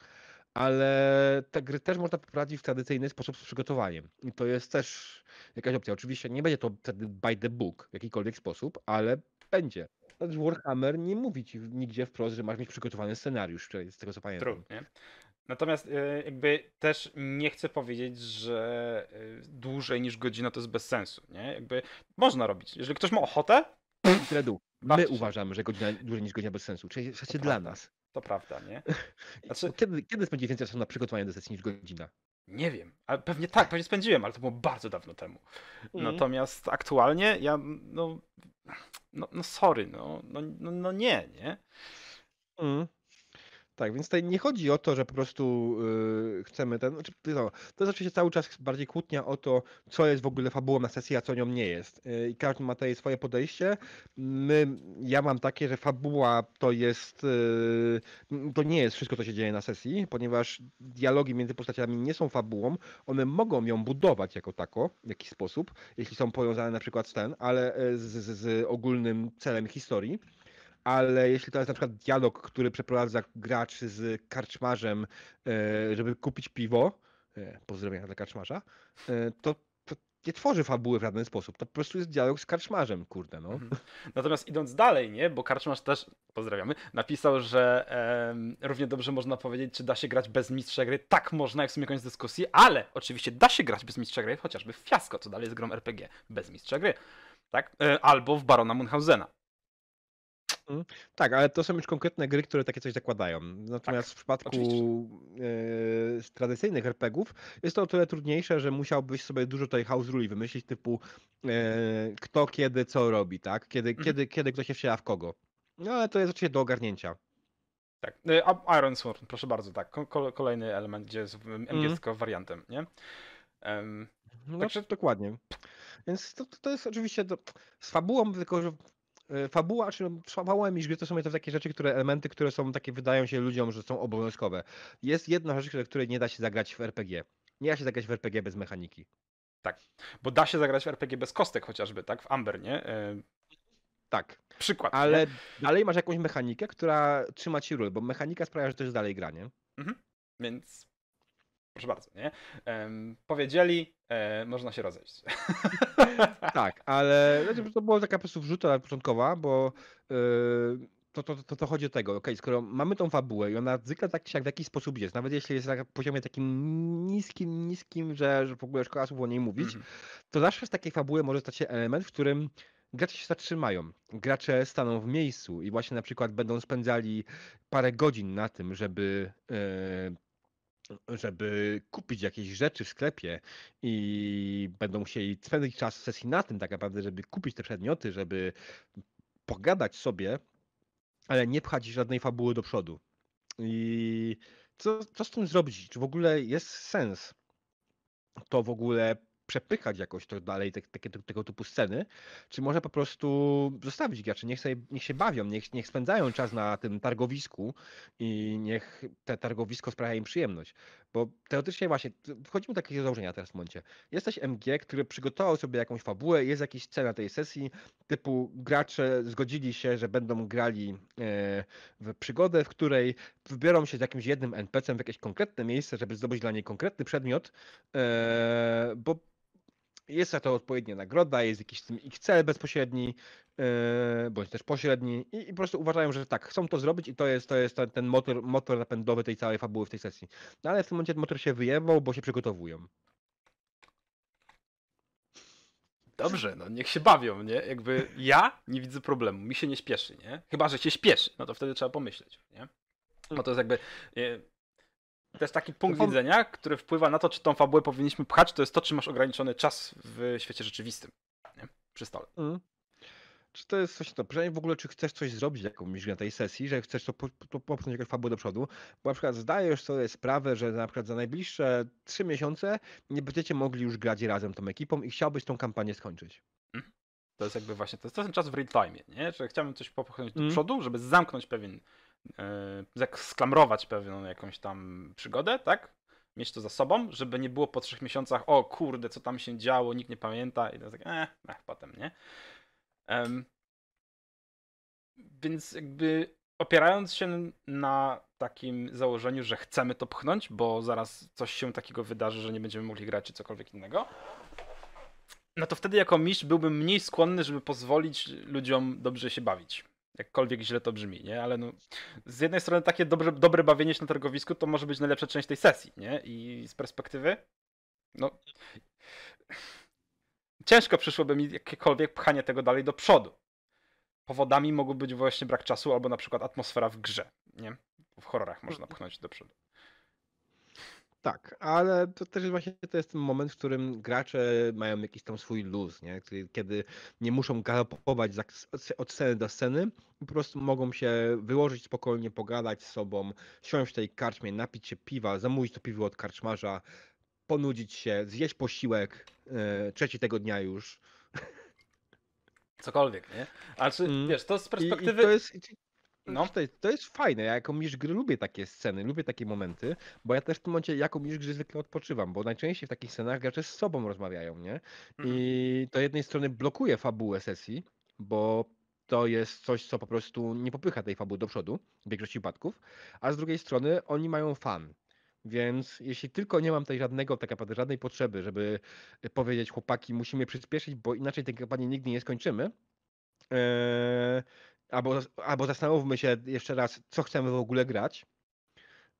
ale te gry też można poprowadzić w tradycyjny sposób z przygotowaniem. I to jest też jakaś opcja. Oczywiście nie będzie to wtedy by the book w jakikolwiek sposób, ale będzie. Też Warhammer nie mówi ci nigdzie wprost, że masz mieć przygotowany scenariusz, z tego co pamiętam. True, nie? Natomiast e, jakby też nie chcę powiedzieć, że e, dłużej niż godzina to jest bez sensu, nie? Jakby można robić. Jeżeli ktoś ma ochotę, Kredu, my uważamy, że godzina dłużej niż godzina bez sensu. Czyli w dla nas. To prawda, nie? Znaczy- Kiedy, kiedy spędzi więcej czasu na przygotowanie do sesji niż godzina? Nie wiem, ale pewnie tak, pewnie spędziłem, ale to było bardzo dawno temu. Mhm. Natomiast aktualnie ja, no, no, no sorry, no, no, no, no nie, nie? Mm. Tak, więc tutaj nie chodzi o to, że po prostu yy, chcemy ten. Znaczy, to jest oczywiście cały czas bardziej kłótnia o to, co jest w ogóle fabułą na sesji, a co nią nie jest. Yy, I każdy ma tutaj swoje podejście. My, ja mam takie, że fabuła to jest. Yy, to nie jest wszystko, co się dzieje na sesji, ponieważ dialogi między postaciami nie są fabułą. One mogą ją budować jako tako, w jakiś sposób, jeśli są powiązane na przykład z ten, ale e, z, z, z ogólnym celem historii ale jeśli to jest na przykład dialog, który przeprowadza gracz z karczmarzem, e, żeby kupić piwo, e, pozdrowienia dla karczmarza, e, to, nie tworzy fabuły w żaden sposób. To po prostu jest dialog z karczmarzem, kurde, no. Mhm. Natomiast idąc dalej, nie, bo Karczmarz też, pozdrawiamy, napisał, że em, równie dobrze można powiedzieć, czy da się grać bez mistrza gry. Tak można, jak w sumie koniec dyskusji, ale oczywiście da się grać bez mistrza gry, chociażby w Fiasko, co dalej jest grą RPG, bez mistrza gry. Tak? E, albo w Barona Munchausena. Tak, ale to są już konkretne gry, które takie coś zakładają. Natomiast w przypadku z tradycyjnych RPGów jest to o tyle trudniejsze, że musiałbyś sobie dużo tutaj house ruli wymyślić, typu e, kto kiedy co robi, tak? Kiedy, Mhm. kiedy, kiedy kto się wciela w kogo. No ale to jest oczywiście do ogarnięcia. Tak. E, Iron Sword, proszę bardzo, tak. Ko- ko- kolejny element, gdzie jest w- angielsko wariantem, nie? Em, No Także- dokładnie. Więc to, to, jest oczywiście do, z fabułą, tylko że fabuła, czy fabułą i gry to są to takie rzeczy, które, elementy, które są takie, wydają się ludziom, że są obowiązkowe. Jest jedna rzecz, której nie da się zagrać w RPG. Nie da się zagrać w RPG bez mechaniki. bo da się zagrać w RPG bez kostek chociażby, tak? W Amber, nie? E, Tak, przykład. nie? ale dalej masz jakąś mechanikę, która trzyma ci ról, bo mechanika sprawia, że to jest dalej granie. Więc proszę bardzo, nie? Powiedzieli, e, można się rozejść. Tak, ale znaczy, to była taka po prostu wrzuta początkowa, bo yy, to, to, to, to chodzi o tego, okej, skoro mamy tą fabułę i ona zwykle tak siak w jakiś sposób jest, nawet jeśli jest na poziomie takim niskim, niskim, że, że w ogóle szkoła słów o niej mówić, Mhm. to zawsze z takiej fabuły może stać się element, w którym gracze się zatrzymają. Gracze staną w miejscu i właśnie na przykład będą spędzali parę godzin na tym, żeby, e, żeby kupić jakieś rzeczy w sklepie i będą musieli spędzić czas w sesji na tym tak naprawdę, żeby kupić te przedmioty, żeby pogadać sobie, ale nie pchać żadnej fabuły do przodu. I co, co z tym zrobić? Czy w ogóle jest sens to w ogóle przepychać jakoś to dalej, te, takie, tego typu sceny, czy może po prostu zostawić graczy, niech, sobie, niech się bawią, niech, niech spędzają czas na tym targowisku i niech te targowisko sprawia im przyjemność. Bo teoretycznie właśnie, wchodzimy do takiego założenia teraz w momencie. Jesteś MG, który przygotował sobie jakąś fabułę, jest jakaś scena tej sesji, typu gracze zgodzili się, że będą grali e, w przygodę, w której wybiorą się z jakimś jednym NPC-em w jakieś konkretne miejsce, żeby zdobyć dla niej konkretny przedmiot, e, bo jest za to odpowiednia nagroda, jest jakiś tym ich cel bezpośredni, e, bądź też pośredni i, i po prostu uważają, że tak, chcą to zrobić i to jest, to jest ten, ten motor, motor napędowy tej całej fabuły w tej sesji. No ale w tym momencie motor się wyjebał, bo się przygotowują. Dobrze, no niech się bawią, nie? Jakby ja nie widzę problemu, mi się nie śpieszy, nie? Chyba, że się śpieszy, no to wtedy trzeba pomyśleć, nie? Bo to jest jakby... Nie, to jest taki punkt widzenia, który wpływa na to, czy tą fabułę powinniśmy pchać, to jest to, czy masz ograniczony czas w świecie rzeczywistym, nie? Przy stole. Mm. Czy to jest coś to? Pytanie w ogóle, czy chcesz coś zrobić jakąś na tej sesji, że chcesz to, po, to popchnąć jakąś fabułę do przodu, bo na przykład zdajesz sobie sprawę, że na przykład za najbliższe trzy miesiące nie będziecie mogli już grać razem tą ekipą i chciałbyś tą kampanię skończyć. To jest jakby właśnie, to jest ten czas w real time, nie? Że chciałbym coś popchnąć do Mm. przodu, żeby zamknąć pewien, sklamrować pewną jakąś tam przygodę, tak? Mieć to za sobą, żeby nie było po trzech miesiącach, o kurde, co tam się działo, nikt nie pamięta i to tak, eh, eh potem, nie? Em, więc jakby opierając się na takim założeniu, że chcemy to pchnąć, bo zaraz coś się takiego wydarzy, że nie będziemy mogli grać czy cokolwiek innego, no to wtedy jako mistrz byłbym mniej skłonny, żeby pozwolić ludziom dobrze się bawić. Jakkolwiek źle to brzmi, nie? Ale no, z jednej strony takie dobre, dobre bawienie się na targowisku to może być najlepsza część tej sesji, nie? I z perspektywy, no... Ciężko przyszłoby mi jakiekolwiek pchanie tego dalej do przodu. Powodami mogą być właśnie brak czasu albo na przykład atmosfera w grze, nie? W horrorach można pchnąć do przodu. Tak, ale to też jest właśnie to jest ten moment, w którym gracze mają jakiś tam swój luz, nie? Kiedy- nie muszą galopować od sceny do sceny, po prostu mogą się wyłożyć spokojnie, pogadać z sobą, siąść w tej karczmie, napić się piwa, zamówić to piwo od karczmarza, ponudzić się, zjeść posiłek e, trzeci tego dnia już. Cokolwiek, nie? Ale czy, Mm. wiesz, to z I, perspektywy... i to jest, i- No. to, jest, to jest fajne. Ja jako mistrz gry lubię takie sceny, lubię takie momenty, bo ja też w tym momencie jako mistrz gry zwykle odpoczywam, bo najczęściej w takich scenach gracze z sobą rozmawiają, nie? Mhm. I to jednej strony blokuje fabułę sesji, bo to jest coś, co po prostu nie popycha tej fabuły do przodu w większości przypadków, a z drugiej strony oni mają fan. Więc jeśli tylko nie mam tutaj żadnego, tak naprawdę żadnej potrzeby, żeby powiedzieć chłopaki, musimy przyspieszyć, bo inaczej tej kampanii nigdy nie skończymy, Eee, albo, albo zastanówmy się jeszcze raz, co chcemy w ogóle grać,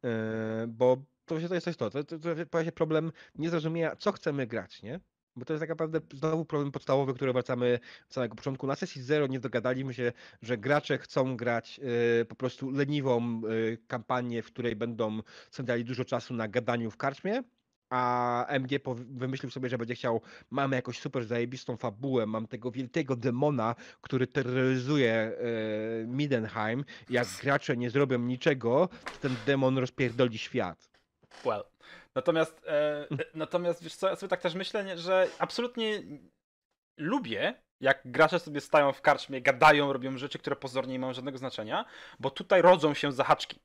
eee, bo to, to jest coś to, to, to, to pojawia się problem niezrozumienia, co chcemy grać, nie? Bo to jest tak naprawdę znowu problem podstawowy, który wracamy od samego początku. Na sesji zero nie dogadaliśmy się, że gracze chcą grać y, po prostu leniwą y, kampanię, w której będą spędzali dużo czasu na gadaniu w karczmie, a MG wymyślił sobie, że będzie chciał, mamy jakąś super zajebistą fabułę, mam tego wielkiego demona, który terroryzuje e, Midenheim. Jak gracze nie zrobią niczego, to ten demon rozpierdoli świat. Well. Natomiast, e, natomiast wiesz co, ja sobie tak też myślę, że absolutnie lubię, jak gracze sobie stają w karczmie, gadają, robią rzeczy, które pozornie nie mają żadnego znaczenia, bo tutaj rodzą się zahaczki.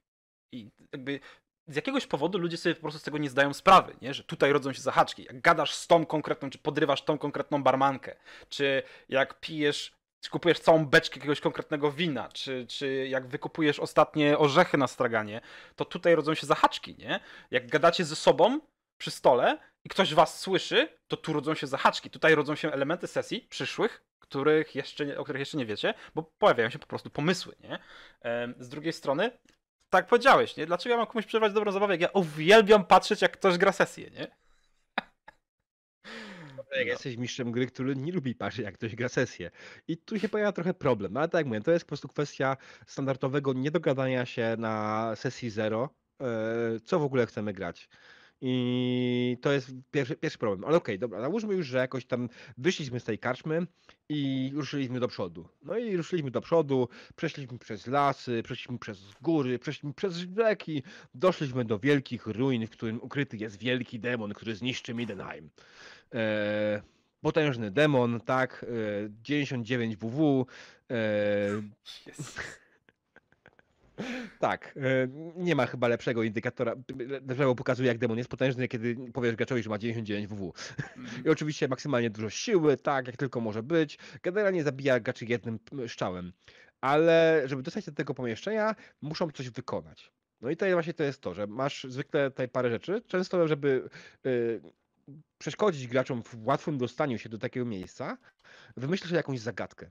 I jakby z jakiegoś powodu ludzie sobie po prostu z tego nie zdają sprawy, nie? że tutaj rodzą się zahaczki. Jak gadasz z tą konkretną, czy podrywasz tą konkretną barmankę, czy jak pijesz, czy kupujesz całą beczkę jakiegoś konkretnego wina, czy, czy jak wykupujesz ostatnie orzechy na straganie, to tutaj rodzą się zahaczki, nie? Jak gadacie ze sobą przy stole i ktoś was słyszy, to tu rodzą się zahaczki. Tutaj rodzą się elementy sesji przyszłych, których jeszcze, o których jeszcze nie wiecie, bo pojawiają się po prostu pomysły, nie? Z drugiej strony, tak powiedziałeś, nie? Dlaczego ja mam komuś przerywać dobrą zabawę, jak ja uwielbiam patrzeć, jak ktoś gra sesję, nie? Jak no. jesteś mistrzem gry, który nie lubi patrzeć, jak ktoś gra sesję. I tu się pojawia trochę problem. No ale tak jak mówię, to jest po prostu kwestia standardowego niedogadania się na sesji zero, e, co w ogóle chcemy grać. I to jest pierwszy, pierwszy problem. Ale okej, okay, dobra, załóżmy już, że jakoś tam wyszliśmy z tej karczmy i ruszyliśmy do przodu. No i ruszyliśmy do przodu, przeszliśmy przez lasy, przeszliśmy przez góry, przeszliśmy przez rzeki, doszliśmy do wielkich ruin, w którym ukryty jest wielki demon, który zniszczy Midenheim. Eee, potężny demon, tak, e, 99 WW. E. Tak, e, nie ma chyba lepszego indikatora, lepszego pokazuje jak demon jest potężny, kiedy powiesz graczowi, że ma 99 WW. I oczywiście maksymalnie dużo siły, tak, jak tylko może być. Generalnie zabija graczy jednym szczałem. Ale żeby dostać się do tego pomieszczenia, muszą coś wykonać. No i tutaj właśnie to jest to, że masz zwykle tutaj parę rzeczy. Często, żeby yy, przeszkodzić graczom w łatwym dostaniu się do takiego miejsca, wymyślisz jakąś zagadkę.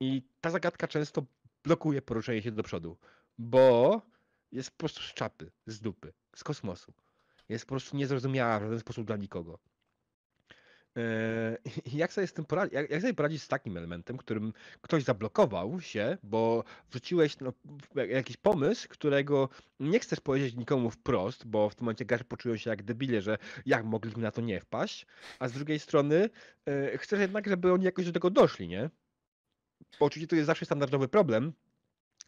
I ta zagadka często blokuje poruszenie się do przodu bo jest po prostu z czapy, z dupy, z kosmosu. Jest po prostu niezrozumiała w żaden sposób dla nikogo. Eee, jak sobie, z tym poradzić, jak, jak sobie poradzić z takim elementem, którym ktoś zablokował się, bo wrzuciłeś no, jakiś pomysł, którego nie chcesz powiedzieć nikomu wprost, bo w tym momencie gracze poczują się jak debile, że jak mogliśmy na to nie wpaść, a z drugiej strony e, chcesz jednak, żeby oni jakoś do tego doszli, nie? Bo oczywiście to jest zawsze standardowy problem,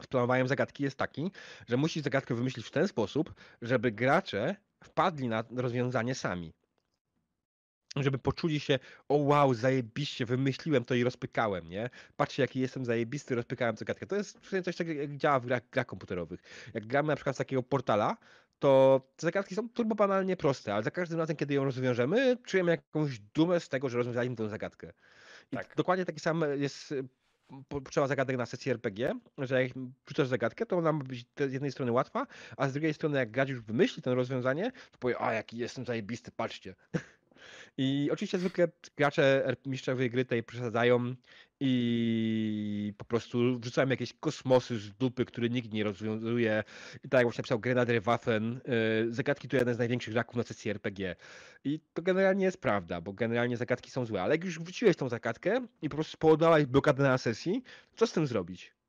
z planowaniem zagadki jest taki, że musisz zagadkę wymyślić w ten sposób, żeby gracze wpadli na rozwiązanie sami. Żeby poczuli się, o wow, zajebiście, wymyśliłem to i rozpykałem, nie? Patrzcie, jaki jestem zajebisty, rozpykałem zagadkę. To jest coś takiego, jak działa w grach, grach komputerowych. Jak gramy na przykład z takiego portala, to te zagadki są turbo banalnie proste, ale za każdym razem, kiedy ją rozwiążemy, czujemy jakąś dumę z tego, że rozwiązaliśmy tę zagadkę. I tak. dokładnie taki sam jest potrzeba zagadek na sesji RPG, że jak wrzucasz zagadkę, to ona ma być z jednej strony łatwa, a z drugiej strony jak już wymyśli to rozwiązanie, to powie, a jaki jestem zajebisty, patrzcie. I oczywiście zwykle gracze mistrzowie gry tej przesadzają i po prostu wrzucają jakieś kosmosy z dupy, które nikt nie rozwiązuje. I tak jak właśnie napisał Grenadier Waffen, yy, zagadki to jeden z największych raków na sesji RPG. I to generalnie jest prawda, bo generalnie zagadki są złe, ale jak już wróciłeś tą zagadkę i po prostu spowodowałeś blokadę na sesji, co z tym zrobić?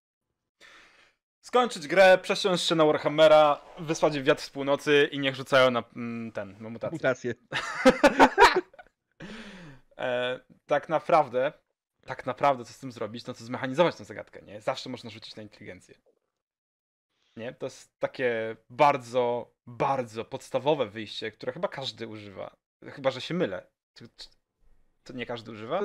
Skończyć grę, przesiąść się na Warhammera, wysłać wiatr z północy i niech rzucają na mm, ten, na mutację. Mutację. e, tak naprawdę tak naprawdę co z tym zrobić, no to zmechanizować tę zagadkę, nie? Zawsze można rzucić na inteligencję. Nie? To jest takie bardzo, bardzo podstawowe wyjście, które chyba każdy używa. Chyba, że się mylę. To nie każdy używa?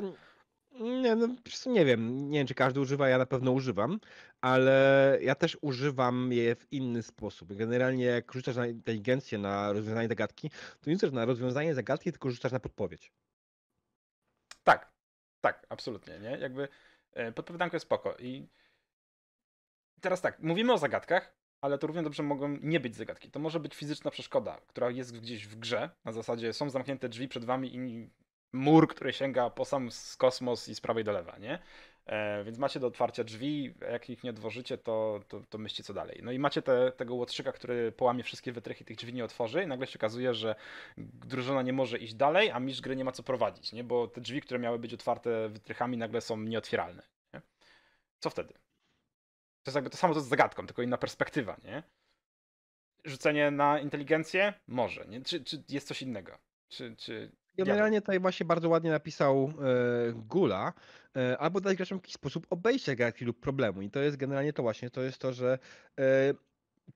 Nie, no nie wiem. Nie wiem, czy każdy używa, ja na pewno używam, ale ja też używam je w inny sposób. Generalnie jak rzucasz na inteligencję, na rozwiązanie zagadki, to nie rzucasz na rozwiązanie zagadki, tylko rzucasz na podpowiedź. Tak, tak, absolutnie, nie? Jakby e, podpowiadanko jest spoko. I teraz tak, mówimy o zagadkach, ale to równie dobrze mogą nie być zagadki. To może być fizyczna przeszkoda, która jest gdzieś w grze, na zasadzie są zamknięte drzwi przed wami i mur, który sięga po sam kosmos i z prawej do lewa, nie? E, więc macie do otwarcia drzwi, jak ich nie otworzycie, to, to, to myślcie co dalej. No i macie te, tego łotrzyka, który połamie wszystkie wytrychy tych drzwi nie otworzy i nagle się okazuje, że drużyna nie może iść dalej, a mistrz gry nie ma co prowadzić, nie? Bo te drzwi, które miały być otwarte wytrychami nagle są nieotwieralne. Nie? Co wtedy? To jest jakby to samo co z zagadką, tylko inna perspektywa, nie? Rzucenie na inteligencję? Może, nie? Czy, czy jest coś innego? Czy, czy Generalnie tutaj właśnie bardzo ładnie napisał e, Gula, e, albo dać graczom w jakiś sposób obejście gadki lub problemu. I to jest generalnie to właśnie, to jest to, że e,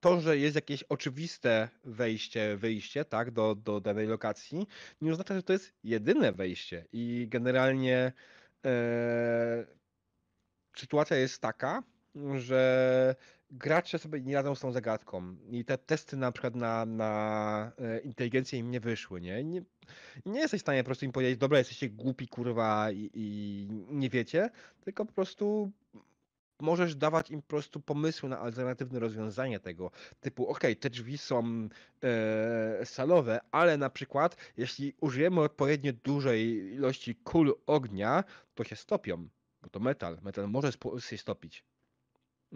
to, że jest jakieś oczywiste wejście, wyjście, tak, do, do danej lokacji, nie oznacza, że to jest jedyne wejście. I generalnie e, sytuacja jest taka, że gracze sobie nie radzą z tą zagadką. I te testy na przykład na, na e, inteligencję im nie wyszły, nie? nie? Nie jesteś w stanie po prostu im powiedzieć, dobra, jesteście głupi, kurwa, i, i nie wiecie, tylko po prostu możesz dawać im po prostu pomysły na alternatywne rozwiązanie tego. Typu, ok, te drzwi są e, salowe, ale na przykład jeśli użyjemy odpowiednio dużej ilości kul ognia, to się stopią. Bo to metal. Metal może się stopić.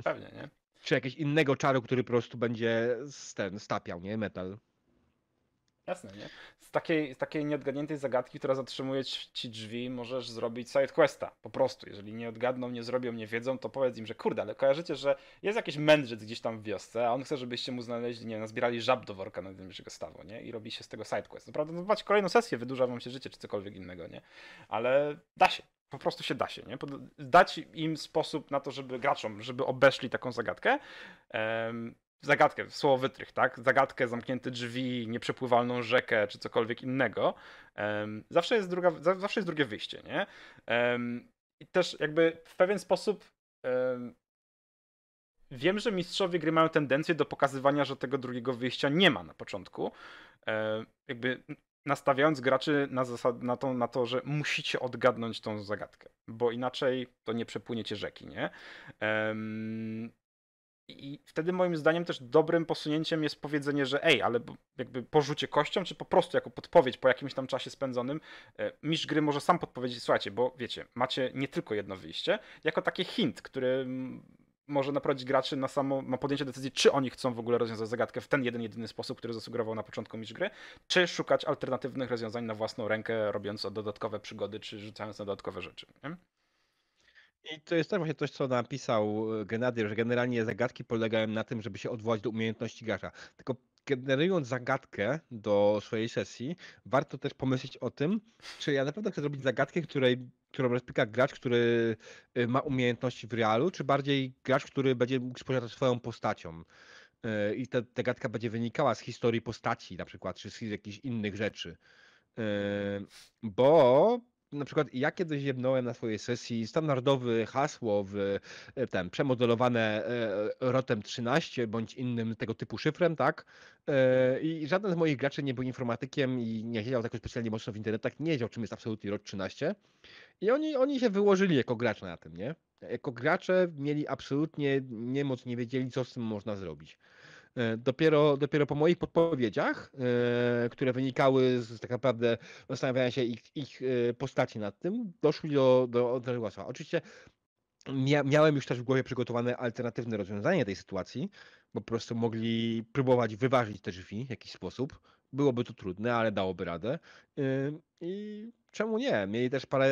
Pewnie, nie? Czy jakiegoś innego czaru, który po prostu będzie ten stapiał, nie? Metal. Jasne, nie? Z takiej, z takiej nieodgadniętej zagadki, która zatrzymuje ci drzwi, możesz zrobić side questa. Po prostu. Jeżeli nie odgadną, nie zrobią, nie wiedzą, to powiedz im, że kurde, ale kojarzycie, że jest jakiś mędrzec gdzieś tam w wiosce, a on chce, żebyście mu znaleźli, nie nazbierali żab do worka najbliższego stawu, nie? I robi się z tego side quest. Naprawdę, no, macie kolejną sesję, wydłuża wam się życie, czy cokolwiek innego, nie? Ale da się. Po prostu się da się, nie? Dać im sposób na to, żeby graczom, żeby obeszli taką zagadkę. Um, zagadkę, słowo wytrych, tak? Zagadkę, zamknięte drzwi, nieprzepływalną rzekę, czy cokolwiek innego. Um, zawsze, jest druga, zawsze jest drugie wyjście, nie? Um, I też jakby w pewien sposób wiem, że mistrzowie gry mają tendencję do pokazywania, że tego drugiego wyjścia nie ma na początku. jakby nastawiając graczy na, zasad, na, to, na to, że musicie odgadnąć tą zagadkę, bo inaczej to nie przepłyniecie rzeki, nie? Um, i wtedy moim zdaniem też dobrym posunięciem jest powiedzenie, że ej, ale jakby porzucie kością, czy po prostu jako podpowiedź po jakimś tam czasie spędzonym, e, mistrz gry może sam podpowiedzieć, słuchajcie, bo wiecie, macie nie tylko jedno wyjście, jako taki hint, który może naprowadzić graczy na samo na podjęcie decyzji, czy oni chcą w ogóle rozwiązać zagadkę w ten jeden, jedyny sposób, który zasugerował na początku mistrz gry, czy szukać alternatywnych rozwiązań na własną rękę, robiąc dodatkowe przygody, czy rzucając na dodatkowe rzeczy. Nie? I to jest też właśnie coś, co napisał e, Genadier, że generalnie zagadki polegają na tym, żeby się odwołać do umiejętności gracza. Tylko generując zagadkę do swojej sesji, warto też pomyśleć o tym, czy ja naprawdę chcę zrobić zagadkę, której, którą rozpika gracz, który e, ma umiejętności w realu, czy bardziej gracz, który będzie mógł swoją postacią. E, I ta zagadka będzie wynikała z historii postaci, na przykład, czy z jakichś innych rzeczy. Bo na przykład ja kiedyś jebnąłem na swojej sesji standardowe hasło w e, ten przemodelowane e, rotem 13 bądź innym tego typu szyfrem, tak? E, I żaden z moich graczy nie był informatykiem i nie siedział tak specjalnie mocno w internetach, nie wiedział czym jest absolutnie rot 13. I oni, oni się wyłożyli jako gracze na tym, nie? Jako gracze mieli absolutnie niemoc, nie wiedzieli co z tym można zrobić. E, dopiero, dopiero po moich podpowiedziach, e, które wynikały z tak naprawdę zastanawiania się ich, ich e, postaci nad tym, doszli do, do, do. Oczywiście mia, miałem już też w głowie przygotowane alternatywne rozwiązanie tej sytuacji, bo po prostu mogli próbować wyważyć te drzwi w jakiś sposób. Byłoby to trudne, ale dałoby radę. I czemu nie? Mieli też parę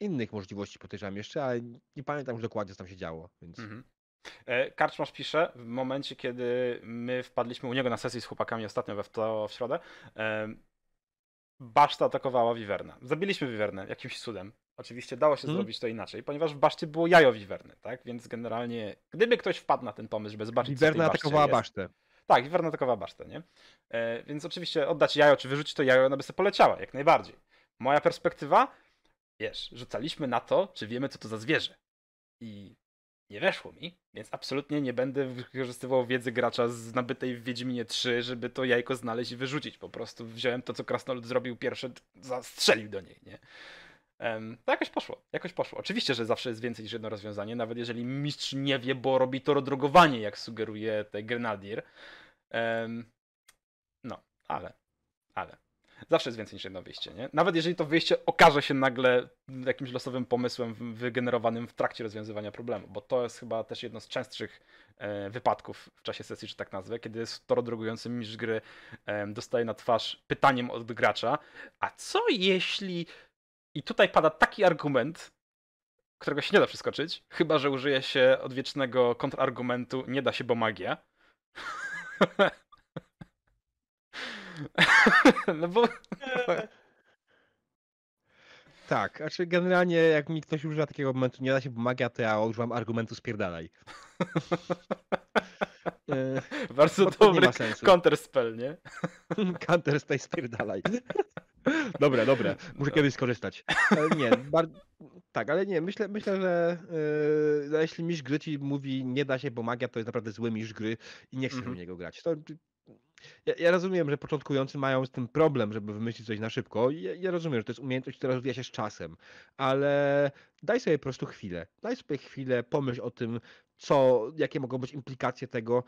innych możliwości, podejrzewam jeszcze, ale nie pamiętam już dokładnie, co tam się działo. Więc... Mhm. E, Karczmasz pisze, w momencie, kiedy my wpadliśmy u niego na sesji z chłopakami ostatnio we w, to, w środę, baszta atakowała Wiwernę. Zabiliśmy Wiwernę jakimś cudem. Oczywiście dało się hmm. zrobić to inaczej, ponieważ w baszcie było jajo Wiwerny, tak? Więc generalnie, gdyby ktoś wpadł na ten pomysł, żeby zobaczyć, Wiwerna atakowała jest, basztę. Tak, Wiwerna atakowała basztę, nie? E, więc oczywiście oddać jajo, czy wyrzucić to jajo, ona by sobie poleciała, jak najbardziej. Moja perspektywa, wiesz, rzucaliśmy na to, czy wiemy, co to za zwierzę. I nie weszło mi, więc absolutnie nie będę wykorzystywał wiedzy gracza z nabytej w Wiedźminie 3, żeby to jajko znaleźć i wyrzucić. Po prostu wziąłem to, co Krasnolud zrobił pierwsze, zastrzelił do niej, nie? Em, to jakoś poszło, jakoś poszło. Oczywiście, że zawsze jest więcej niż jedno rozwiązanie, nawet jeżeli mistrz nie wie, bo robi to rodrogowanie, jak sugeruje ten Grenadier. Em, no, ale, ale. Zawsze jest więcej niż jedno wyjście, nie? Nawet jeżeli to wyjście okaże się nagle jakimś losowym pomysłem wy- wygenerowanym w trakcie rozwiązywania problemu, bo to jest chyba też jedno z częstszych e, wypadków w czasie sesji, że tak nazwę, kiedy toro drogujący mistrz gry em, dostaje na twarz pytaniem od gracza, a co jeśli... I tutaj pada taki argument, którego się nie da przeskoczyć, chyba że użyje się odwiecznego kontrargumentu nie da się, bo magia. no bo Tak, znaczy generalnie jak mi ktoś używa takiego momentu, nie da się pomaga, to ja używam argumentu spierdalaj. E, bardzo dobry counterspell, nie? Counter Space spierdalaj. Dobre, dobre. Muszę kiedyś skorzystać. E, Nie, bar... tak, ale nie, myślę, myślę że e, jeśli mistrz gry ci mówi nie da się, bo magia to jest naprawdę zły mistrz gry i nie chcesz Mhm. w niego grać. To, ja, ja rozumiem, że początkujący mają z tym problem, żeby wymyślić coś na szybko. Ja, ja rozumiem, że to jest umiejętność, która rozwija się z czasem, ale daj sobie po prostu chwilę. Daj sobie chwilę, pomyśl o tym, co, jakie mogą być implikacje tego.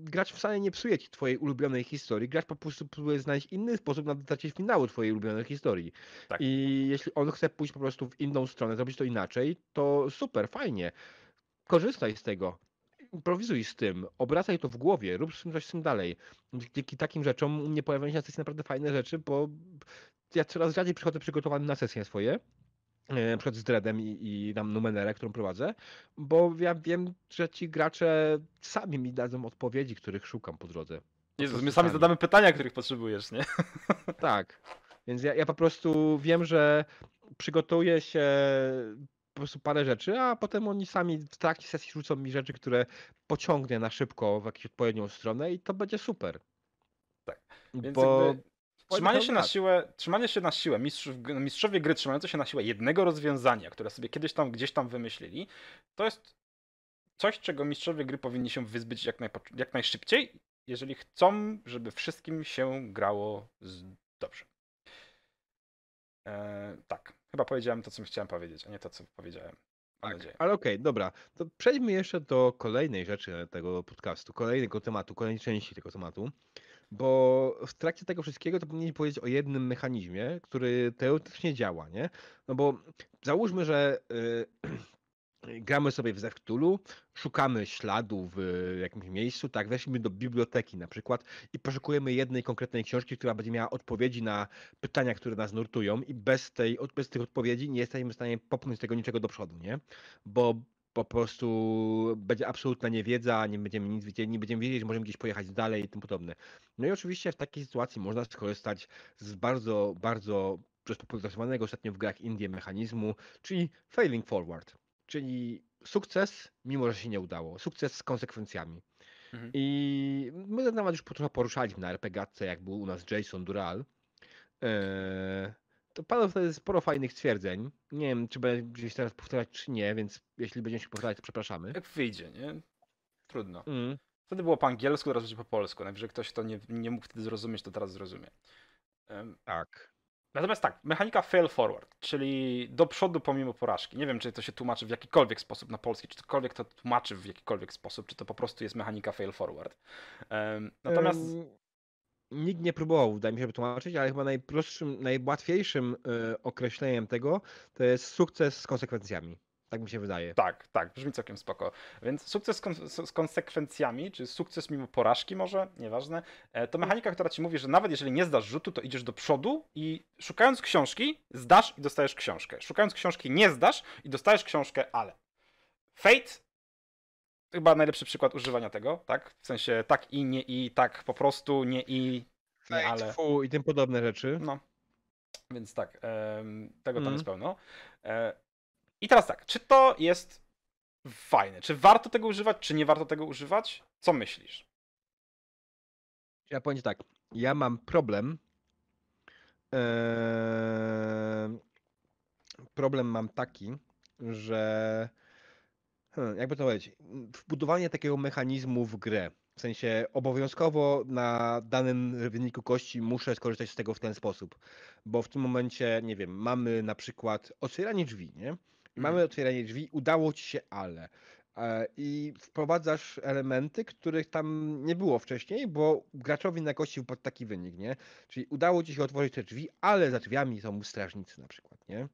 Gracz wcale nie psuje ci twojej ulubionej historii. Gracz po prostu próbuje znaleźć inny sposób na dotarcie finału twojej ulubionej historii. Tak. I jeśli on chce pójść po prostu w inną stronę, zrobić to inaczej, to super, fajnie. Korzystaj z tego. Improwizuj z tym, obracaj to w głowie, rób z tym coś z tym dalej. Dzięki takim rzeczom u mnie pojawiają się na sesji naprawdę fajne rzeczy, bo ja coraz rzadziej przychodzę przygotowany na sesje swoje, e, na przykład z Dreadem i, i tam Numenerę, którą prowadzę, bo ja wiem, że ci gracze sami mi dadzą odpowiedzi, których szukam po drodze. Jezus, my sami zadamy pytania, których potrzebujesz, nie? Tak. Więc ja, ja po prostu wiem, że przygotuję się po prostu parę rzeczy, a potem oni sami w trakcie sesji rzucą mi rzeczy, które pociągnie na szybko w jakąś odpowiednią stronę i to będzie super. Tak. Więc Bo jakby trzymanie się na tak. siłę, trzymanie się na siłę, mistrzów, mistrzowie gry trzymające się na siłę jednego rozwiązania, które sobie kiedyś tam gdzieś tam wymyślili, to jest coś, czego mistrzowie gry powinni się wyzbyć jak, najpo- jak najszybciej, jeżeli chcą, żeby wszystkim się grało z... dobrze. E, tak, chyba powiedziałem to, co chciałem powiedzieć, a nie to, co powiedziałem. Nadzieję. Ale okej, dobra. To przejdźmy jeszcze do kolejnej rzeczy tego podcastu, kolejnego tematu, kolejnej części tego tematu. Bo w trakcie tego wszystkiego to powinniśmy powiedzieć o jednym mechanizmie, który teoretycznie działa, nie? No bo załóżmy, że y, gramy sobie w Zewktulu, szukamy śladu w jakimś miejscu, tak, weszliśmy do biblioteki na przykład i poszukujemy jednej konkretnej książki, która będzie miała odpowiedzi na pytania, które nas nurtują i bez, tej, bez tych odpowiedzi nie jesteśmy w stanie popchnąć tego niczego do przodu, nie? Bo po prostu będzie absolutna niewiedza, nie będziemy nic wiedzieli, nie będziemy wiedzieć, że możemy gdzieś pojechać dalej i tym podobne. No i oczywiście w takiej sytuacji można skorzystać z bardzo, bardzo popularyzowanego ostatnio w grach Indie mechanizmu, czyli failing forward, czyli sukces, mimo że się nie udało, sukces z konsekwencjami. Mhm. I my to nawet już trochę poruszaliśmy na RPGatce, jak był u nas Jason Dural. Eee, to padło wtedy sporo fajnych stwierdzeń. Nie wiem, czy będę gdzieś teraz powtarzać, czy nie, więc jeśli będziemy się powtarzać, to przepraszamy. Jak wyjdzie, nie? Trudno. Mm. Wtedy było po angielsku, teraz będzie po polsku. Najwyżej ktoś to nie, nie mógł wtedy zrozumieć, to teraz zrozumie. Tak. Natomiast tak, mechanika fail forward, czyli do przodu pomimo porażki. Nie wiem, czy to się tłumaczy w jakikolwiek sposób na polski, czy ktokolwiek to tłumaczy w jakikolwiek sposób, czy to po prostu jest mechanika fail forward. Natomiast Nikt nie próbował, wydaje mi się, wytłumaczyć, ale chyba najprostszym, najłatwiejszym e, określeniem tego to jest sukces z konsekwencjami. Tak mi się wydaje. tak, tak, brzmi całkiem spoko. Więc sukces z, kon- z konsekwencjami, czy sukces mimo porażki może, nieważne, e, to mechanika, która ci mówi, że nawet jeżeli nie zdasz rzutu, to idziesz do przodu i szukając książki, zdasz i dostajesz książkę. Szukając książki nie zdasz i dostajesz książkę, ale. Fate chyba najlepszy przykład używania tego, tak? W sensie tak i nie i, tak po prostu, nie i, nie ale. Fu i tym podobne rzeczy. No. Więc tak, tego tam Mhm. jest pełno. I teraz tak, czy to jest fajne? Czy warto tego używać, czy nie warto tego używać? Co myślisz? Ja powiem tak, ja mam problem. Eee, problem mam taki, że hmm, jakby to powiedzieć, wbudowanie takiego mechanizmu w grę, W sensie obowiązkowo na danym wyniku kości muszę skorzystać z tego w ten sposób. Bo w tym momencie, nie wiem, mamy na przykład otwieranie drzwi, nie? Mamy otwieranie drzwi, udało ci się, ale. E, I wprowadzasz elementy, których tam nie było wcześniej, bo graczowi na kości pod taki wynik, nie? Czyli udało ci się otworzyć te drzwi, ale za drzwiami są strażnicy na przykład, nie?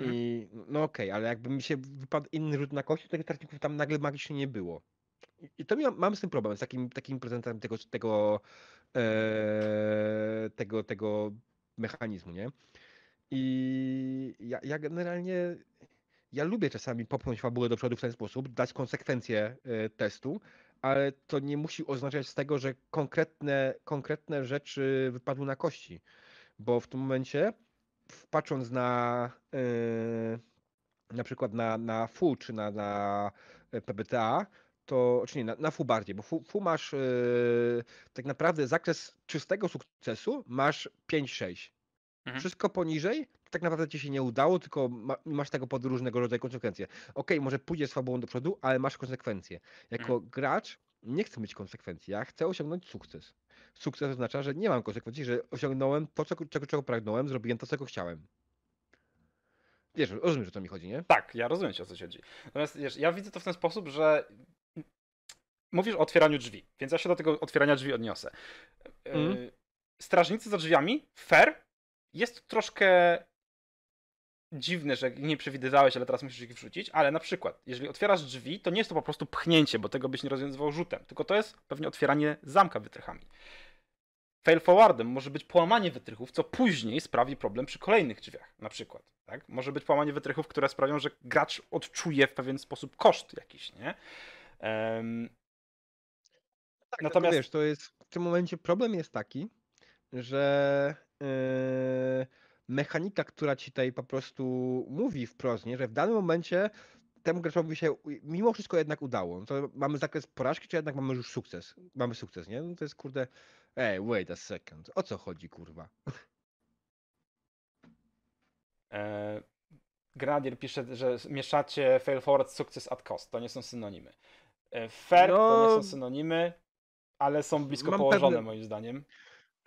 I no okej, ale jakby mi się wypadł inny rzut na kości, to tych strażników tam nagle magicznie nie było. I- I to miał, mam z tym problem, z takim, takim prezentem tego, tego, e, tego, tego mechanizmu, nie? I ja, ja generalnie ja lubię czasami popchnąć fabułę do przodu w ten sposób, dać konsekwencje e, testu, ale to nie musi oznaczać z tego, że konkretne, konkretne rzeczy wypadły na kości. Bo w tym momencie, patrząc na e, na przykład na, na FU czy na, na PBTA, to, czy nie, na, na FU bardziej, bo FU, FU masz yy, tak naprawdę zakres czystego sukcesu masz 5-6. Mhm. Wszystko poniżej, tak naprawdę ci się nie udało, tylko ma, masz tego pod różnego rodzaju konsekwencje. Okej, może pójdziesz fabułą do przodu, ale masz konsekwencje. Jako gracz nie chcę mieć konsekwencji, ja chcę osiągnąć sukces. Sukces oznacza, że nie mam konsekwencji, że osiągnąłem to, czego, czego, czego pragnąłem, zrobiłem to, czego chciałem. Wiesz, rozumiesz, o co mi chodzi, nie? Tak, ja rozumiem o co chodzi. Natomiast wiesz, ja widzę to w ten sposób, że mówisz o otwieraniu drzwi, więc ja się do tego otwierania drzwi odniosę. Yy, Mhm. Strażnicy za drzwiami, fair, jest troszkę dziwne, że nie przewidywałeś, ale teraz musisz ich wrzucić, ale na przykład, jeżeli otwierasz drzwi, to nie jest to po prostu pchnięcie, bo tego byś nie rozwiązywał rzutem, tylko to jest pewnie otwieranie zamka wytrychami. Fail forwardem może być połamanie wytrychów, co później sprawi problem przy kolejnych drzwiach, na przykład. Tak? Może być połamanie wytrychów, które sprawią, że gracz odczuje w pewien sposób koszt jakiś, nie? Em, Tak, Natomiast- Natomiast wiesz, to jest w tym momencie problem jest taki, że mechanika, która ci tutaj po prostu mówi wprost, nie, że w danym momencie temu graczowi się mimo wszystko jednak udało. No to mamy zakres porażki, czy jednak mamy już sukces? Mamy sukces, nie? No to jest kurde. Ej, wait a second. O co chodzi, kurwa? E, Grenadier pisze, że mieszacie fail forward sukces at cost. To nie są synonimy. E, fair to nie No, są synonimy, ale są blisko mam położone pewne- moim zdaniem.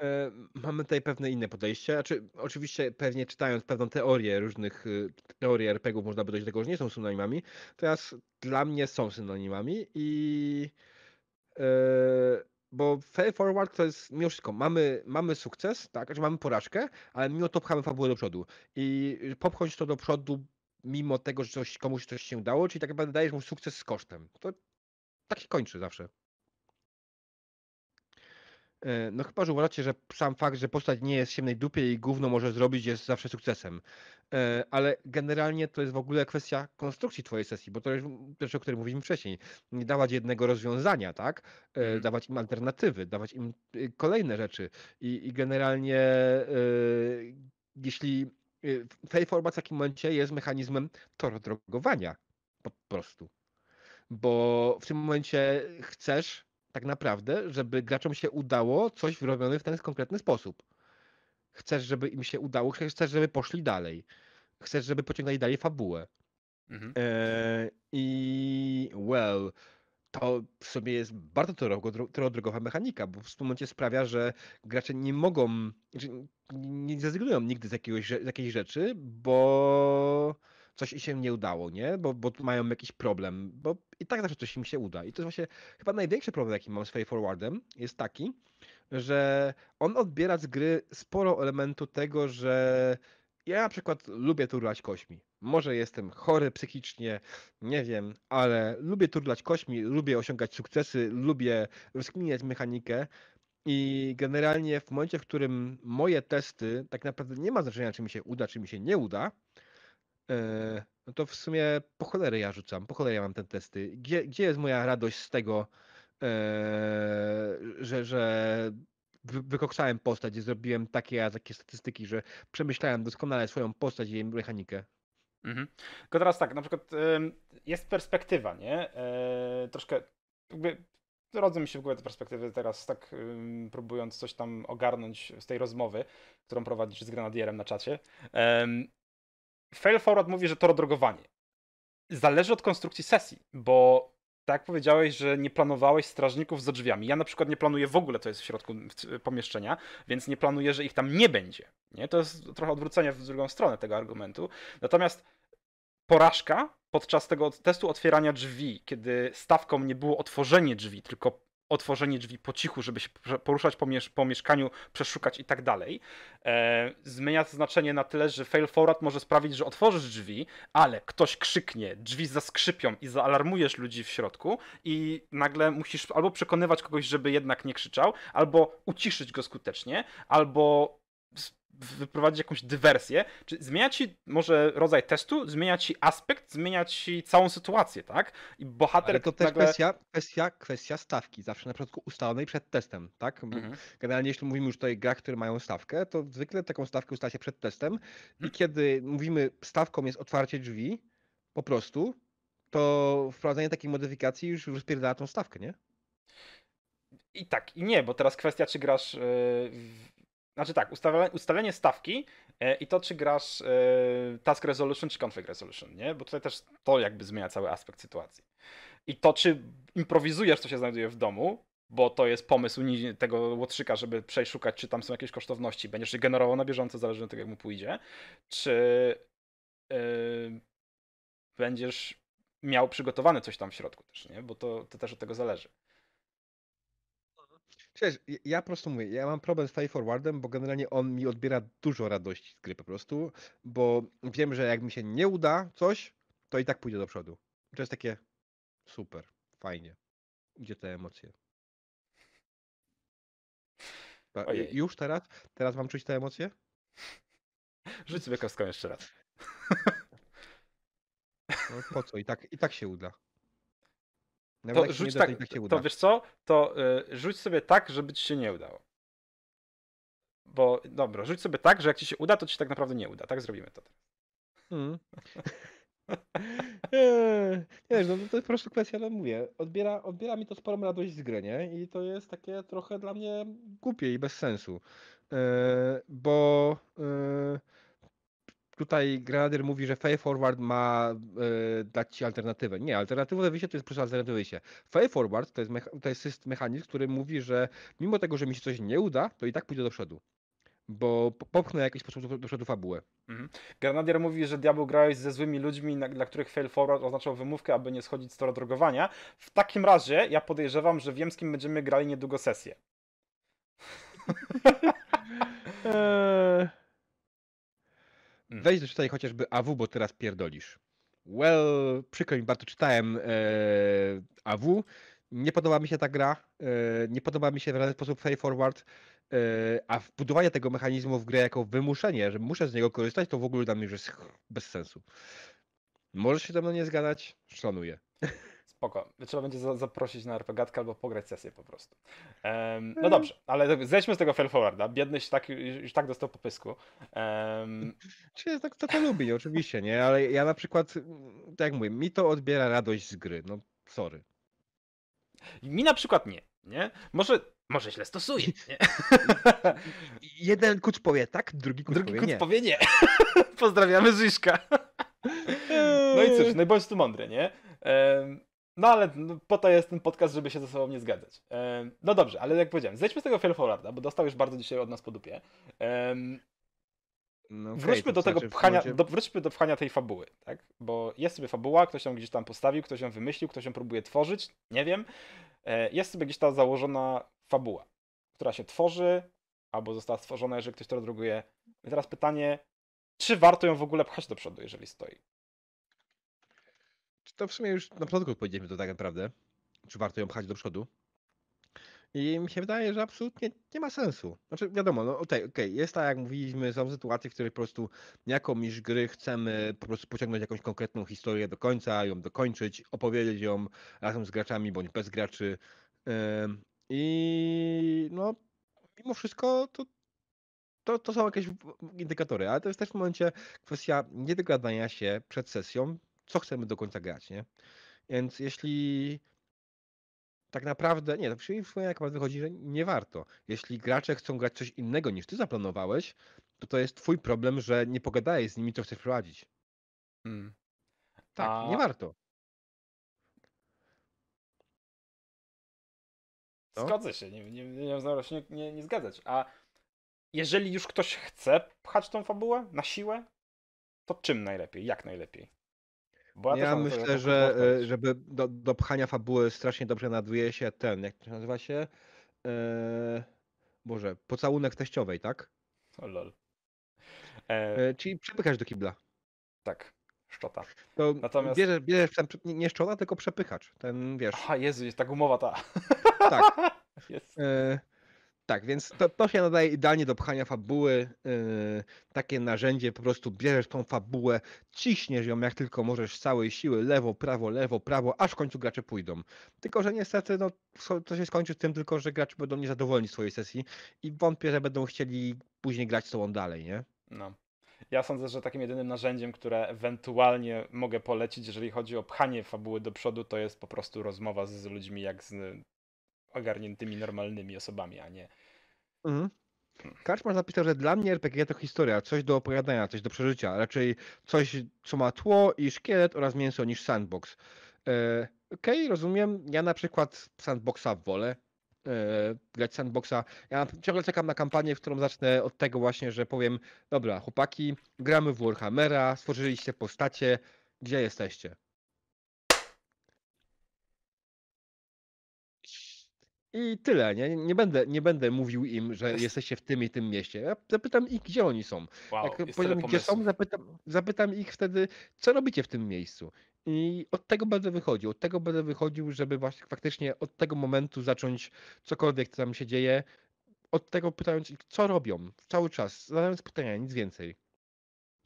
E, Mamy tutaj pewne inne podejście. Znaczy, oczywiście pewnie czytając pewną teorię różnych y, teorii RPGów można by dojść do tego, że nie są synonimami. Teraz dla mnie są synonimami i e, bo fail forward to jest mimo wszystko, mamy, mamy sukces, tak, znaczy mamy porażkę, ale mimo to pchamy fabułę do przodu. I popchnąć to do przodu mimo tego, że coś, komuś coś się udało, czyli tak naprawdę dajesz mu sukces z kosztem. To tak się kończy zawsze. E, No chyba, że uważacie, że sam fakt, że postać nie jest w ciemnej dupie i gówno może zrobić jest zawsze sukcesem. E, Ale generalnie to jest w ogóle kwestia konstrukcji twojej sesji, bo to jest rzecz, o której mówiliśmy wcześniej. Nie dawać jednego rozwiązania, tak? E, Mhm. Dawać im alternatywy, dawać im y, kolejne rzeczy. I, i generalnie jeśli fail format w takim momencie jest mechanizmem torodrogowania po prostu. Bo w tym momencie chcesz tak naprawdę, żeby graczom się udało coś robione w ten konkretny sposób. Chcesz, żeby im się udało, chcesz, żeby poszli dalej. Chcesz, żeby pociągnęli dalej fabułę. Mhm. Eee, I well, to w sobie jest bardzo torodrogowa mechanika, bo w tym momencie sprawia, że gracze nie mogą, nie zrezygnują nigdy z, jakiegoś, z jakiejś rzeczy, bo coś się nie udało, nie? Bo, bo mają jakiś problem, bo i tak zawsze coś im się uda. I to jest właśnie chyba największy problem, jaki mam z Faith Forwardem, jest taki, że on odbiera z gry sporo elementu tego, że ja na przykład lubię turlać kośmi. Może jestem chory psychicznie, nie wiem, ale lubię turlać kośmi, lubię osiągać sukcesy, lubię rozkminiać mechanikę i generalnie w momencie, w którym moje testy tak naprawdę nie ma znaczenia, czy mi się uda, czy mi się nie uda, no to w sumie po cholerę ja rzucam, po cholerę ja mam te testy. Gdzie, gdzie jest moja radość z tego, e, że, że wy- wykokszałem postać i zrobiłem takie, takie statystyki, że przemyślałem doskonale swoją postać i jej mechanikę. Mhm. Tylko teraz tak, na przykład jest perspektywa, nie? E, troszkę jakby rodzą mi się w głowie te perspektywy teraz tak próbując coś tam ogarnąć z tej rozmowy, którą prowadzisz z Grenadierem na czacie. Fail Forward mówi, że to rodrogowanie. Zależy od konstrukcji sesji, bo tak powiedziałeś, że nie planowałeś strażników za drzwiami. Ja na przykład nie planuję w ogóle, co jest w środku pomieszczenia, więc nie planuję, że ich tam nie będzie. Nie? To jest trochę odwrócenie w drugą stronę tego argumentu. Natomiast porażka podczas tego testu otwierania drzwi, kiedy stawką nie było otworzenie drzwi, tylko otworzenie drzwi po cichu, żeby się poruszać po, miesz po mieszkaniu, przeszukać i tak dalej, e, zmienia znaczenie na tyle, że fail forward może sprawić, że otworzysz drzwi, ale ktoś krzyknie, drzwi zaskrzypią i zaalarmujesz ludzi w środku i nagle musisz albo przekonywać kogoś, żeby jednak nie krzyczał, albo uciszyć go skutecznie, albo wyprowadzić jakąś dywersję, czy zmienia ci może rodzaj testu, zmienia ci aspekt, zmienia ci całą sytuację, tak? I bohater Ale to też nagle... kwestia, kwestia, kwestia stawki, zawsze na początku ustalonej przed testem, tak? Mhm. Generalnie jeśli mówimy już tutaj o grach, które mają stawkę, to zwykle taką stawkę ustala się przed testem mhm. i kiedy mówimy stawką jest otwarcie drzwi, po prostu, to wprowadzenie takiej modyfikacji już rozpierdala tą stawkę, nie? I tak, i nie, bo teraz kwestia, czy grasz yy, znaczy tak, ustalenie, ustalenie stawki e, i to, czy grasz e, task resolution, czy config resolution, nie? Bo tutaj też to jakby zmienia cały aspekt sytuacji. I to, czy improwizujesz, co się znajduje w domu, bo to jest pomysł tego łotrzyka, żeby przeszukać, czy tam są jakieś kosztowności, będziesz je generował na bieżąco, zależy od tego, jak mu pójdzie, czy yy, będziesz miał przygotowane coś tam w środku też, nie? Bo to, to też od tego zależy. Przecież ja po prostu mówię, ja mam problem z Fly Forwardem, bo generalnie on mi odbiera dużo radości z gry po prostu, bo wiem, że jak mi się nie uda coś, to i tak pójdzie do przodu. To jest takie super, fajnie. Gdzie te emocje? Ojej. Już teraz? Teraz mam czuć te emocje? Rzuć sobie kostką jeszcze raz. No po co? I tak, i tak się uda. To rzuć tak, tak to wiesz co? To y, rzuć sobie tak, żeby ci się nie udało. Bo dobra, rzuć sobie tak, że jak ci się uda, to ci się tak naprawdę nie uda. Tak zrobimy to. Hmm. nie, no to jest po prostu kwestia, no mówię, odbiera, odbiera mi to sporą radość z gry, nie? I to jest takie trochę dla mnie głupie i bez sensu. Yy, bo yy, tutaj Grenadier mówi, że Fay Forward ma e, dać ci alternatywę. Nie, alternatywa wyjście to jest po prostu alternatywa wyjście. Fay Forward to jest, to jest mechanizm, który mówi, że mimo tego, że mi się coś nie uda, to i tak pójdę do przodu. Bo popchnę jakiś sposób do, do przodu fabułę. Mhm. Grenadier mówi, że diabeł grałeś ze złymi ludźmi, na, dla których fail forward oznaczał wymówkę, aby nie schodzić z tora drogowania. W takim razie ja podejrzewam, że wiem z kim będziemy grali niedługo sesję. eee... Mm. Weź doczytaj chociażby AW, bo teraz pierdolisz. Well, przykro mi, bardzo czytałem e, AW. Nie podoba mi się ta gra. E, nie podoba mi się w żaden sposób Fay Forward. E, a wbudowanie tego mechanizmu w grę jako wymuszenie, że muszę z niego korzystać, to w ogóle dla mnie już jest bez sensu. Możesz się ze mną nie zgadać? Szanuję. Spoko. Trzeba będzie za zaprosić na RPGatkę albo pograć sesję po prostu. Um, no dobrze, ale zejdźmy z tego fail forwarda. Biedny się tak, już tak dostał po pysku. Um... Czy tak to, to lubi, oczywiście, nie? Ale ja na przykład, tak jak mówię, mi to odbiera radość z gry. No, sorry. Mi na przykład nie, nie? Może, może źle stosuję, nie? Jeden kuc powie tak, drugi kuc drugi powie kuc nie. powie nie. Pozdrawiamy Zyszka. No i cóż, no i bądź tu mądry, nie? No ale no, po to jest ten podcast, żeby się ze sobą nie zgadzać. no dobrze, ale jak powiedziałem, zejdźmy z tego Forwarda, bo dostał już bardzo dzisiaj od nas po dupie. no okay, wróćmy do tego pchania, do, wróćmy do pchania tej fabuły, tak? Bo jest sobie fabuła, ktoś ją gdzieś tam postawił, ktoś ją wymyślił, ktoś ją próbuje tworzyć, nie wiem. E, jest sobie gdzieś ta założona fabuła, która się tworzy, albo została stworzona, jeżeli ktoś to druguje. I teraz pytanie, czy warto ją w ogóle pchać do przodu, jeżeli stoi? To w sumie już na początku odpowiedzieliśmy to tak naprawdę. Czy warto ją pchać do przodu? I mi się wydaje, że absolutnie nie ma sensu. Znaczy, wiadomo, no okej, okay, okay, jest tak, jak mówiliśmy, są sytuacje, w których po prostu jakąś gry chcemy po prostu pociągnąć jakąś konkretną historię do końca, ją dokończyć, opowiedzieć ją razem z graczami bądź bez graczy. I no, mimo wszystko to, to, to są jakieś indykatory, ale to jest też w momencie kwestia niedogadania się przed sesją, co chcemy do końca grać, nie? Więc jeśli tak naprawdę, nie, to przynajmniej jak wychodzi, że nie warto. Jeśli gracze chcą grać coś innego niż ty zaplanowałeś, to to jest twój problem, że nie pogadałeś z nimi, co chcesz prowadzić. Hmm. Tak, A... nie warto. No. Zgodzę się, nie, nie, nie, nie, nie, nie zgadzać. A jeżeli już ktoś chce pchać tą fabułę na siłę, to czym najlepiej? Jak najlepiej? Bo Ja, mam myślę, że e, żeby do, do pchania fabuły strasznie dobrze naduje się ten, jak to nazywa się? E, Boże, pocałunek teściowej, tak? O, lol. E, E, czyli przepychać do kibla. tak, szczota. To Natomiast- bierzesz, bierzesz ten, nie- szczona, tylko przepychacz. Ten, wiesz, Aha, Jezu, jest ta gumowa ta. tak. tak, więc to, to się nadaje idealnie do pchania fabuły. E, takie narzędzie, po prostu bierzesz tą fabułę, ciśniesz ją jak tylko możesz z całej siły, lewo, prawo, lewo, prawo, aż w końcu gracze pójdą. Tylko, że niestety no, to się skończy z tym tylko, że gracze będą niezadowoleni z swojej sesji i wątpię, że będą chcieli później grać z tobą dalej, nie? No. Ja sądzę, że takim jedynym narzędziem, które ewentualnie mogę polecić, jeżeli chodzi o pchanie fabuły do przodu, to jest po prostu rozmowa z ludźmi jak z ogarniętymi, normalnymi osobami, a nie. Mhm. Karczmarz napisał, że dla mnie RPG to historia, coś do opowiadania, coś do przeżycia, raczej coś, co ma tło i szkielet oraz mięso niż sandbox. E, Okej, rozumiem. Ja na przykład sandboxa wolę. E, grać sandboxa. Ja ciągle czekam na kampanię, w którą zacznę od tego właśnie, że powiem, dobra, chłopaki, gramy w Warhammera, stworzyliście postacie, gdzie jesteście? I tyle, nie? Nie będę, nie będę mówił im, że Jest- jesteście w tym i tym mieście. Ja zapytam ich, gdzie oni są. Wow, Jak mi, gdzie są, zapytam, zapytam ich wtedy, co robicie w tym miejscu. I od tego będę wychodził. Od tego będę wychodził, żeby właśnie faktycznie od tego momentu zacząć cokolwiek, co tam się dzieje. Od tego pytając ich, co robią cały czas, zadając pytania, nic więcej.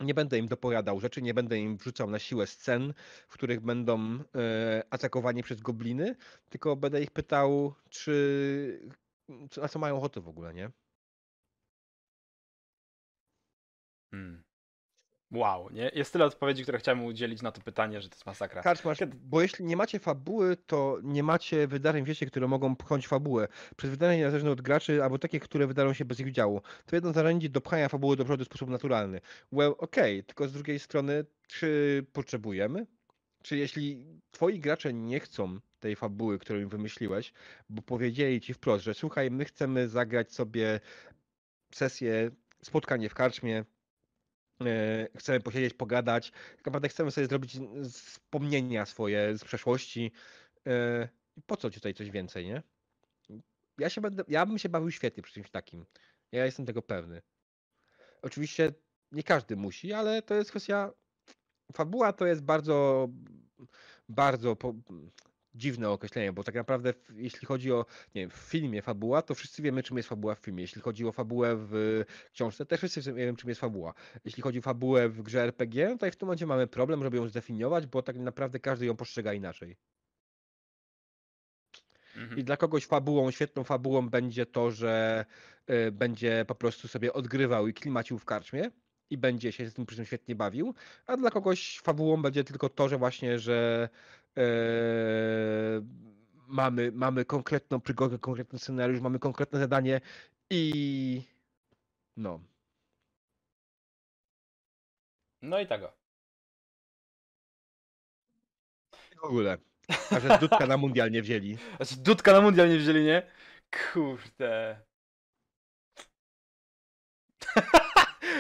Nie będę im dopowiadał rzeczy, nie będę im wrzucał na siłę scen, w których będą e, atakowani przez gobliny, tylko będę ich pytał, czy na co mają ochotę w ogóle, nie? Hmm. Wow, nie? Jest tyle odpowiedzi, które chciałem udzielić na to pytanie, że to jest masakra. Karczmasz, bo jeśli nie macie fabuły, to nie macie wydarzeń w świecie, które mogą pchnąć fabułę. Przez wydarzenia niezależne od graczy, albo takie, które wydarzą się bez ich udziału. To jedno z narzędzi do pchania fabuły do przodu w sposób naturalny. Well, okej, tylko z drugiej strony, czy potrzebujemy? Czy jeśli twoi gracze nie chcą tej fabuły, którą im wymyśliłeś, bo powiedzieli ci wprost, że słuchaj, my chcemy zagrać sobie sesję, spotkanie w karczmie, chcemy posiedzieć, pogadać, tak naprawdę chcemy sobie zrobić wspomnienia swoje z przeszłości. e, Po co ci tutaj coś więcej, nie? Ja się będę, ja bym się bawił świetnie przy czymś takim. Ja jestem tego pewny. Oczywiście nie każdy musi, ale to jest kwestia. Fabuła to jest bardzo, bardzo po, dziwne określenie, bo tak naprawdę jeśli chodzi o, nie wiem, w filmie fabuła, to wszyscy wiemy czym jest fabuła w filmie. Jeśli chodzi o fabułę w książce, też wszyscy wiemy czym jest fabuła. Jeśli chodzi o fabułę w grze RPG, no to w tym momencie mamy problem, żeby ją zdefiniować, bo tak naprawdę każdy ją postrzega inaczej. Mhm. I dla kogoś fabułą, świetną fabułą będzie to, że y, będzie po prostu sobie odgrywał i klimacił w karczmie i będzie się z tym przy tym świetnie bawił, a dla kogoś fabułą będzie tylko to, że właśnie, że mamy, mamy konkretną przygodę, konkretny scenariusz, mamy konkretne zadanie i no. No i tego. W ogóle. A że Dudka na mundial nie wzięli. Znaczy, Dudka na mundial nie wzięli, nie? Kurde.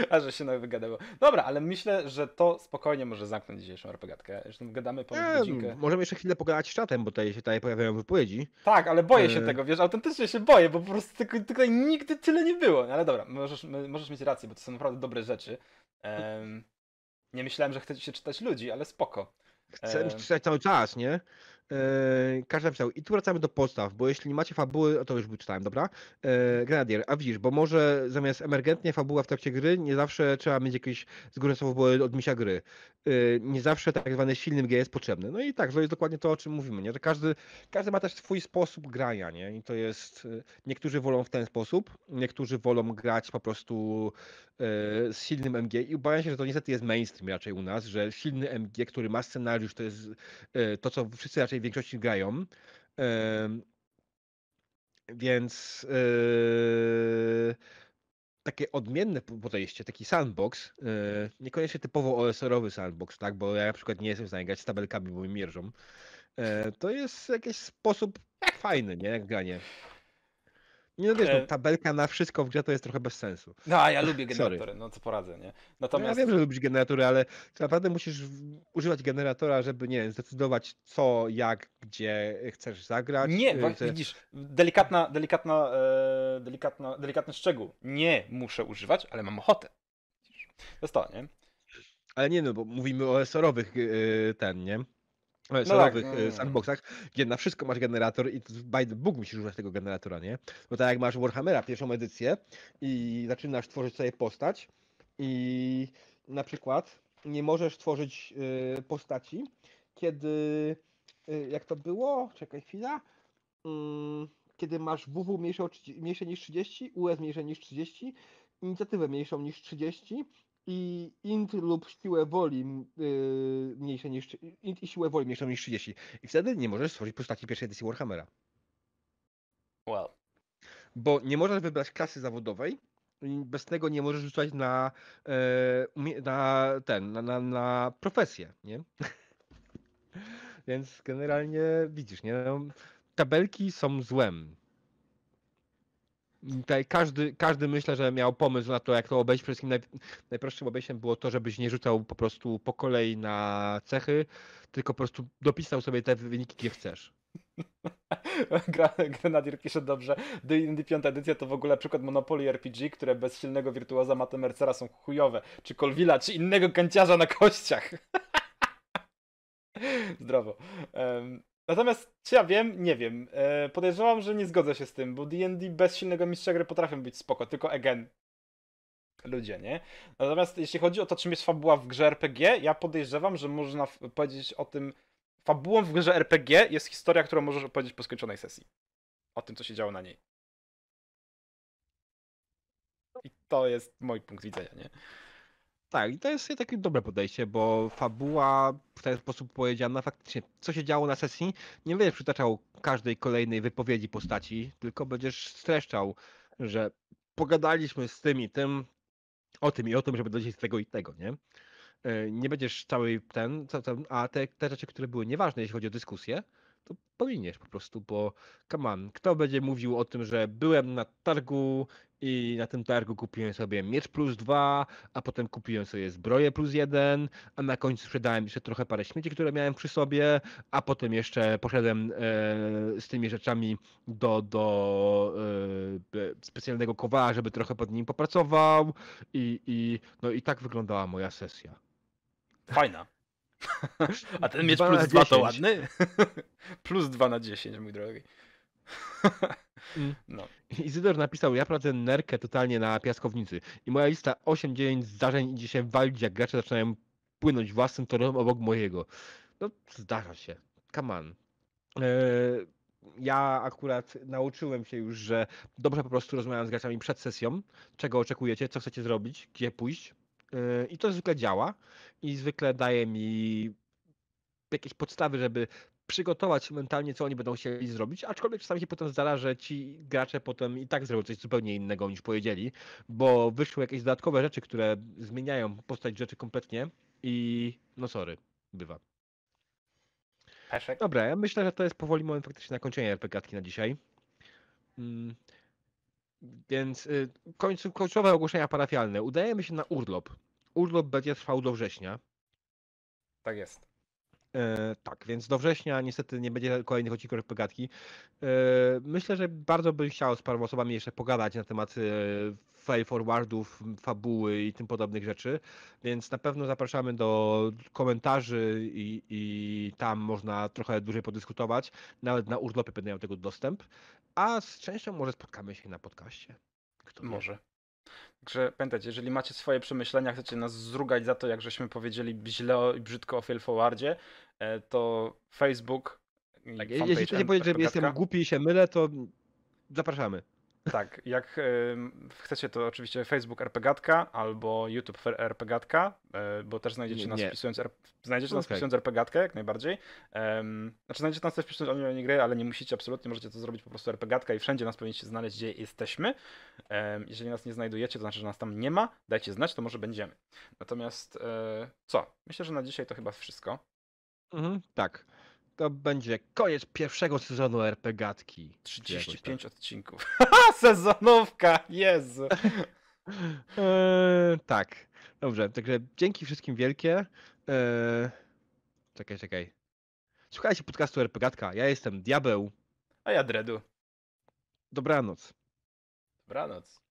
A że się wygadało. Dobra, ale myślę, że to spokojnie może zamknąć dzisiejszą RPGatkę. Zresztą gadamy Nie, godzinkę. możemy jeszcze chwilę pogadać z czatem, bo tutaj się tutaj pojawiają wypowiedzi. Tak, ale boję się E. tego, wiesz, autentycznie się boję, bo po prostu tylko, tylko nigdy tyle nie było. No Ale dobra, możesz, możesz mieć rację, bo to są naprawdę dobre rzeczy. Em, nie myślałem, że chcecie się czytać ludzi, ale spoko. Chcę Em. czytać cały czas, nie? Eee, każdy napisał. I tu wracamy do podstaw, bo jeśli nie macie fabuły, to już czytałem, dobra? Eee, Grenadier, a widzisz, bo może zamiast emergentnie fabuła w trakcie gry, nie zawsze trzeba mieć jakieś z góry fabuły od misia gry. Eee, nie zawsze tak zwany silny G jest potrzebny. No i tak, to jest dokładnie to, o czym mówimy, nie? Że każdy, każdy ma też swój sposób grania, nie? I to jest, niektórzy wolą w ten sposób, niektórzy wolą grać po prostu z silnym MG i obawiam się, że to niestety jest mainstream raczej u nas, że silny MG, który ma scenariusz, to jest to, co wszyscy raczej w większości grają. Więc e, takie odmienne po- podejście, taki sandbox, e, niekoniecznie typowo OSR-owy sandbox, tak, bo ja na przykład nie jestem w stanie grać z tabelkami, bo mi mierzą, e, to jest jakiś sposób fajny, nie, jak granie. Nie no wiesz, E- no, tabelka na wszystko w grze to jest trochę bez sensu. No, a ja lubię Sorry. generatory, no co poradzę, nie? No, Natomiast... ja wiem, że lubisz generatory, ale naprawdę musisz używać generatora, żeby nie wiem, zdecydować co, jak, gdzie chcesz zagrać. Nie, y, te- widzisz, delikatna, delikatna, e, delikatna, delikatny szczegół. Nie muszę używać, ale mam ochotę. To, nie? Ale nie no, bo mówimy o SR-owych y, ten, nie? O tak, SR-owych no, y, no. sandboxach, gdzie na wszystko masz generator i by the book musisz używać tego generatora, nie? Bo tak jak masz Warhammera pierwszą edycję i zaczynasz tworzyć sobie postać i na przykład nie możesz tworzyć y, postaci, kiedy y, jak to było? Czekaj chwila. Mm, kiedy masz WW mniejsze, o 30 mniejsze niż 30, US mniejsze niż 30, inicjatywę mniejszą niż 30 i int lub siłę woli yy, mniejsze niż int i siłę woli mniejszą niż 30. I wtedy nie możesz stworzyć postaci pierwszej edycji Warhammera. Well. Bo nie możesz wybrać klasy zawodowej bez tego nie możesz rzucać na, umie- na ten, na, na, na profesję, nie? Więc generalnie widzisz, nie? No, Tabelki są złem. Tutaj każdy, każdy myślę, że miał pomysł na to, jak to obejść. Przede wszystkim naj, najprostszym obejściem było to, żebyś nie rzucał po prostu po kolei na cechy, tylko po prostu dopisał sobie te wyniki, jakie chcesz. Grenadier pisze dobrze. D&D 5 edycja to w ogóle przykład Monopoly RPG, które bez silnego wirtuoza Mate Mercera są chujowe. Czy Colvilla, czy innego kanciarza na kościach. Zdrowo. Em, natomiast czy ja wiem? Nie wiem. E, podejrzewam, że nie zgodzę się z tym, bo D&D bez silnego mistrza gry potrafią być spoko, tylko again. Ludzie, nie? Natomiast jeśli chodzi o to, czym jest fabuła w grze RPG, ja podejrzewam, że można powiedzieć o tym. Fabułą w grze RPG jest historia, którą możesz opowiedzieć po skończonej sesji. O tym, co się działo na niej. I to jest mój punkt widzenia, nie? Tak, i to jest takie dobre podejście, bo fabuła w ten sposób powiedziana, faktycznie, co się działo na sesji, nie będziesz przytaczał każdej kolejnej wypowiedzi postaci, tylko będziesz streszczał, że pogadaliśmy z tym i tym, o tym i o tym, żeby dojść do tego i tego, nie? E, Nie będziesz cały ten, a te, te rzeczy, które były nieważne, jeśli chodzi o dyskusję, to powinienś po prostu, bo come on, kto będzie mówił o tym, że byłem na targu i na tym targu kupiłem sobie miecz plus dwa, a potem kupiłem sobie zbroję plus jeden, a na końcu sprzedałem jeszcze trochę parę śmieci, które miałem przy sobie, a potem jeszcze poszedłem e, z tymi rzeczami do, do e, specjalnego kowala, żeby trochę pod nim popracował i, i no i tak wyglądała moja sesja. Fajna. A ten miecz plus na 2 to 10. ładny? plus 2 na 10, mój drogi. Mm. No. Izydor napisał, ja prowadzę nerkę totalnie na piaskownicy i moja lista 8-9 zdarzeń idzie się walić, jak gracze zaczynają płynąć własnym torem obok mojego. No, zdarza się. Come on. E, Ja akurat nauczyłem się już, że dobrze po prostu rozmawiam z graczami przed sesją, czego oczekujecie, co chcecie zrobić, gdzie pójść. E, I to zwykle działa i zwykle daje mi jakieś podstawy, żeby przygotować mentalnie, co oni będą chcieli zrobić, aczkolwiek czasami się potem zdarza, że ci gracze potem i tak zrobią coś zupełnie innego niż powiedzieli, bo wyszły jakieś dodatkowe rzeczy, które zmieniają postać rzeczy kompletnie i no sorry, bywa. Peszek? Dobra, ja myślę, że to jest powoli moment faktycznie na kończenie RPGatki na dzisiaj. Mm, Więc y, końcu, końcowe ogłoszenia parafialne. Udajemy się na urlop. Urlop będzie trwał do września. Tak jest. E, tak, więc do września niestety nie będzie kolejnych odcinków RPGatki. E, myślę, że bardzo bym chciał z paroma osobami jeszcze pogadać na temat e, file forwardów, fabuły i tym podobnych rzeczy, więc na pewno zapraszamy do komentarzy i, i tam można trochę dłużej podyskutować. Nawet na urlopie będę miał tego dostęp, a z częścią może spotkamy się na podcaście. Kto wie. Także pamiętajcie, jeżeli macie swoje przemyślenia, chcecie nas zrugać za to, jak żeśmy powiedzieli źle i brzydko o Fail Forwardzie, e, to Facebook Tak, jeśli chcecie powiedzieć, że jestem głupi i się mylę, to zapraszamy. Tak, jak chcecie, to oczywiście Facebook RPGatka albo YouTube RPGatka, e, bo też znajdziecie nas nie. wpisując, znajdziecie nas wpisując RPGatkę, jak najbardziej. Znaczy znajdziecie nas też wpisując online gry, ale nie musicie absolutnie, możecie to zrobić po prostu RPGatka i wszędzie nas powinniście znaleźć, gdzie jesteśmy. Jeżeli nas nie znajdujecie, to znaczy, że nas tam nie ma, dajcie znać, to może będziemy. Natomiast e, co? Myślę, że na dzisiaj to chyba wszystko. Mhm, tak. To będzie koniec pierwszego sezonu RPGatki. czy jakoś 35 odcinków. Sezonówka! Jezu! Eee, tak, dobrze, także dzięki wszystkim wielkie. Eee, czekaj, czekaj. Słuchajcie podcastu RPGatka, ja jestem Diabeł. A ja dredu. Dobranoc. Dobranoc.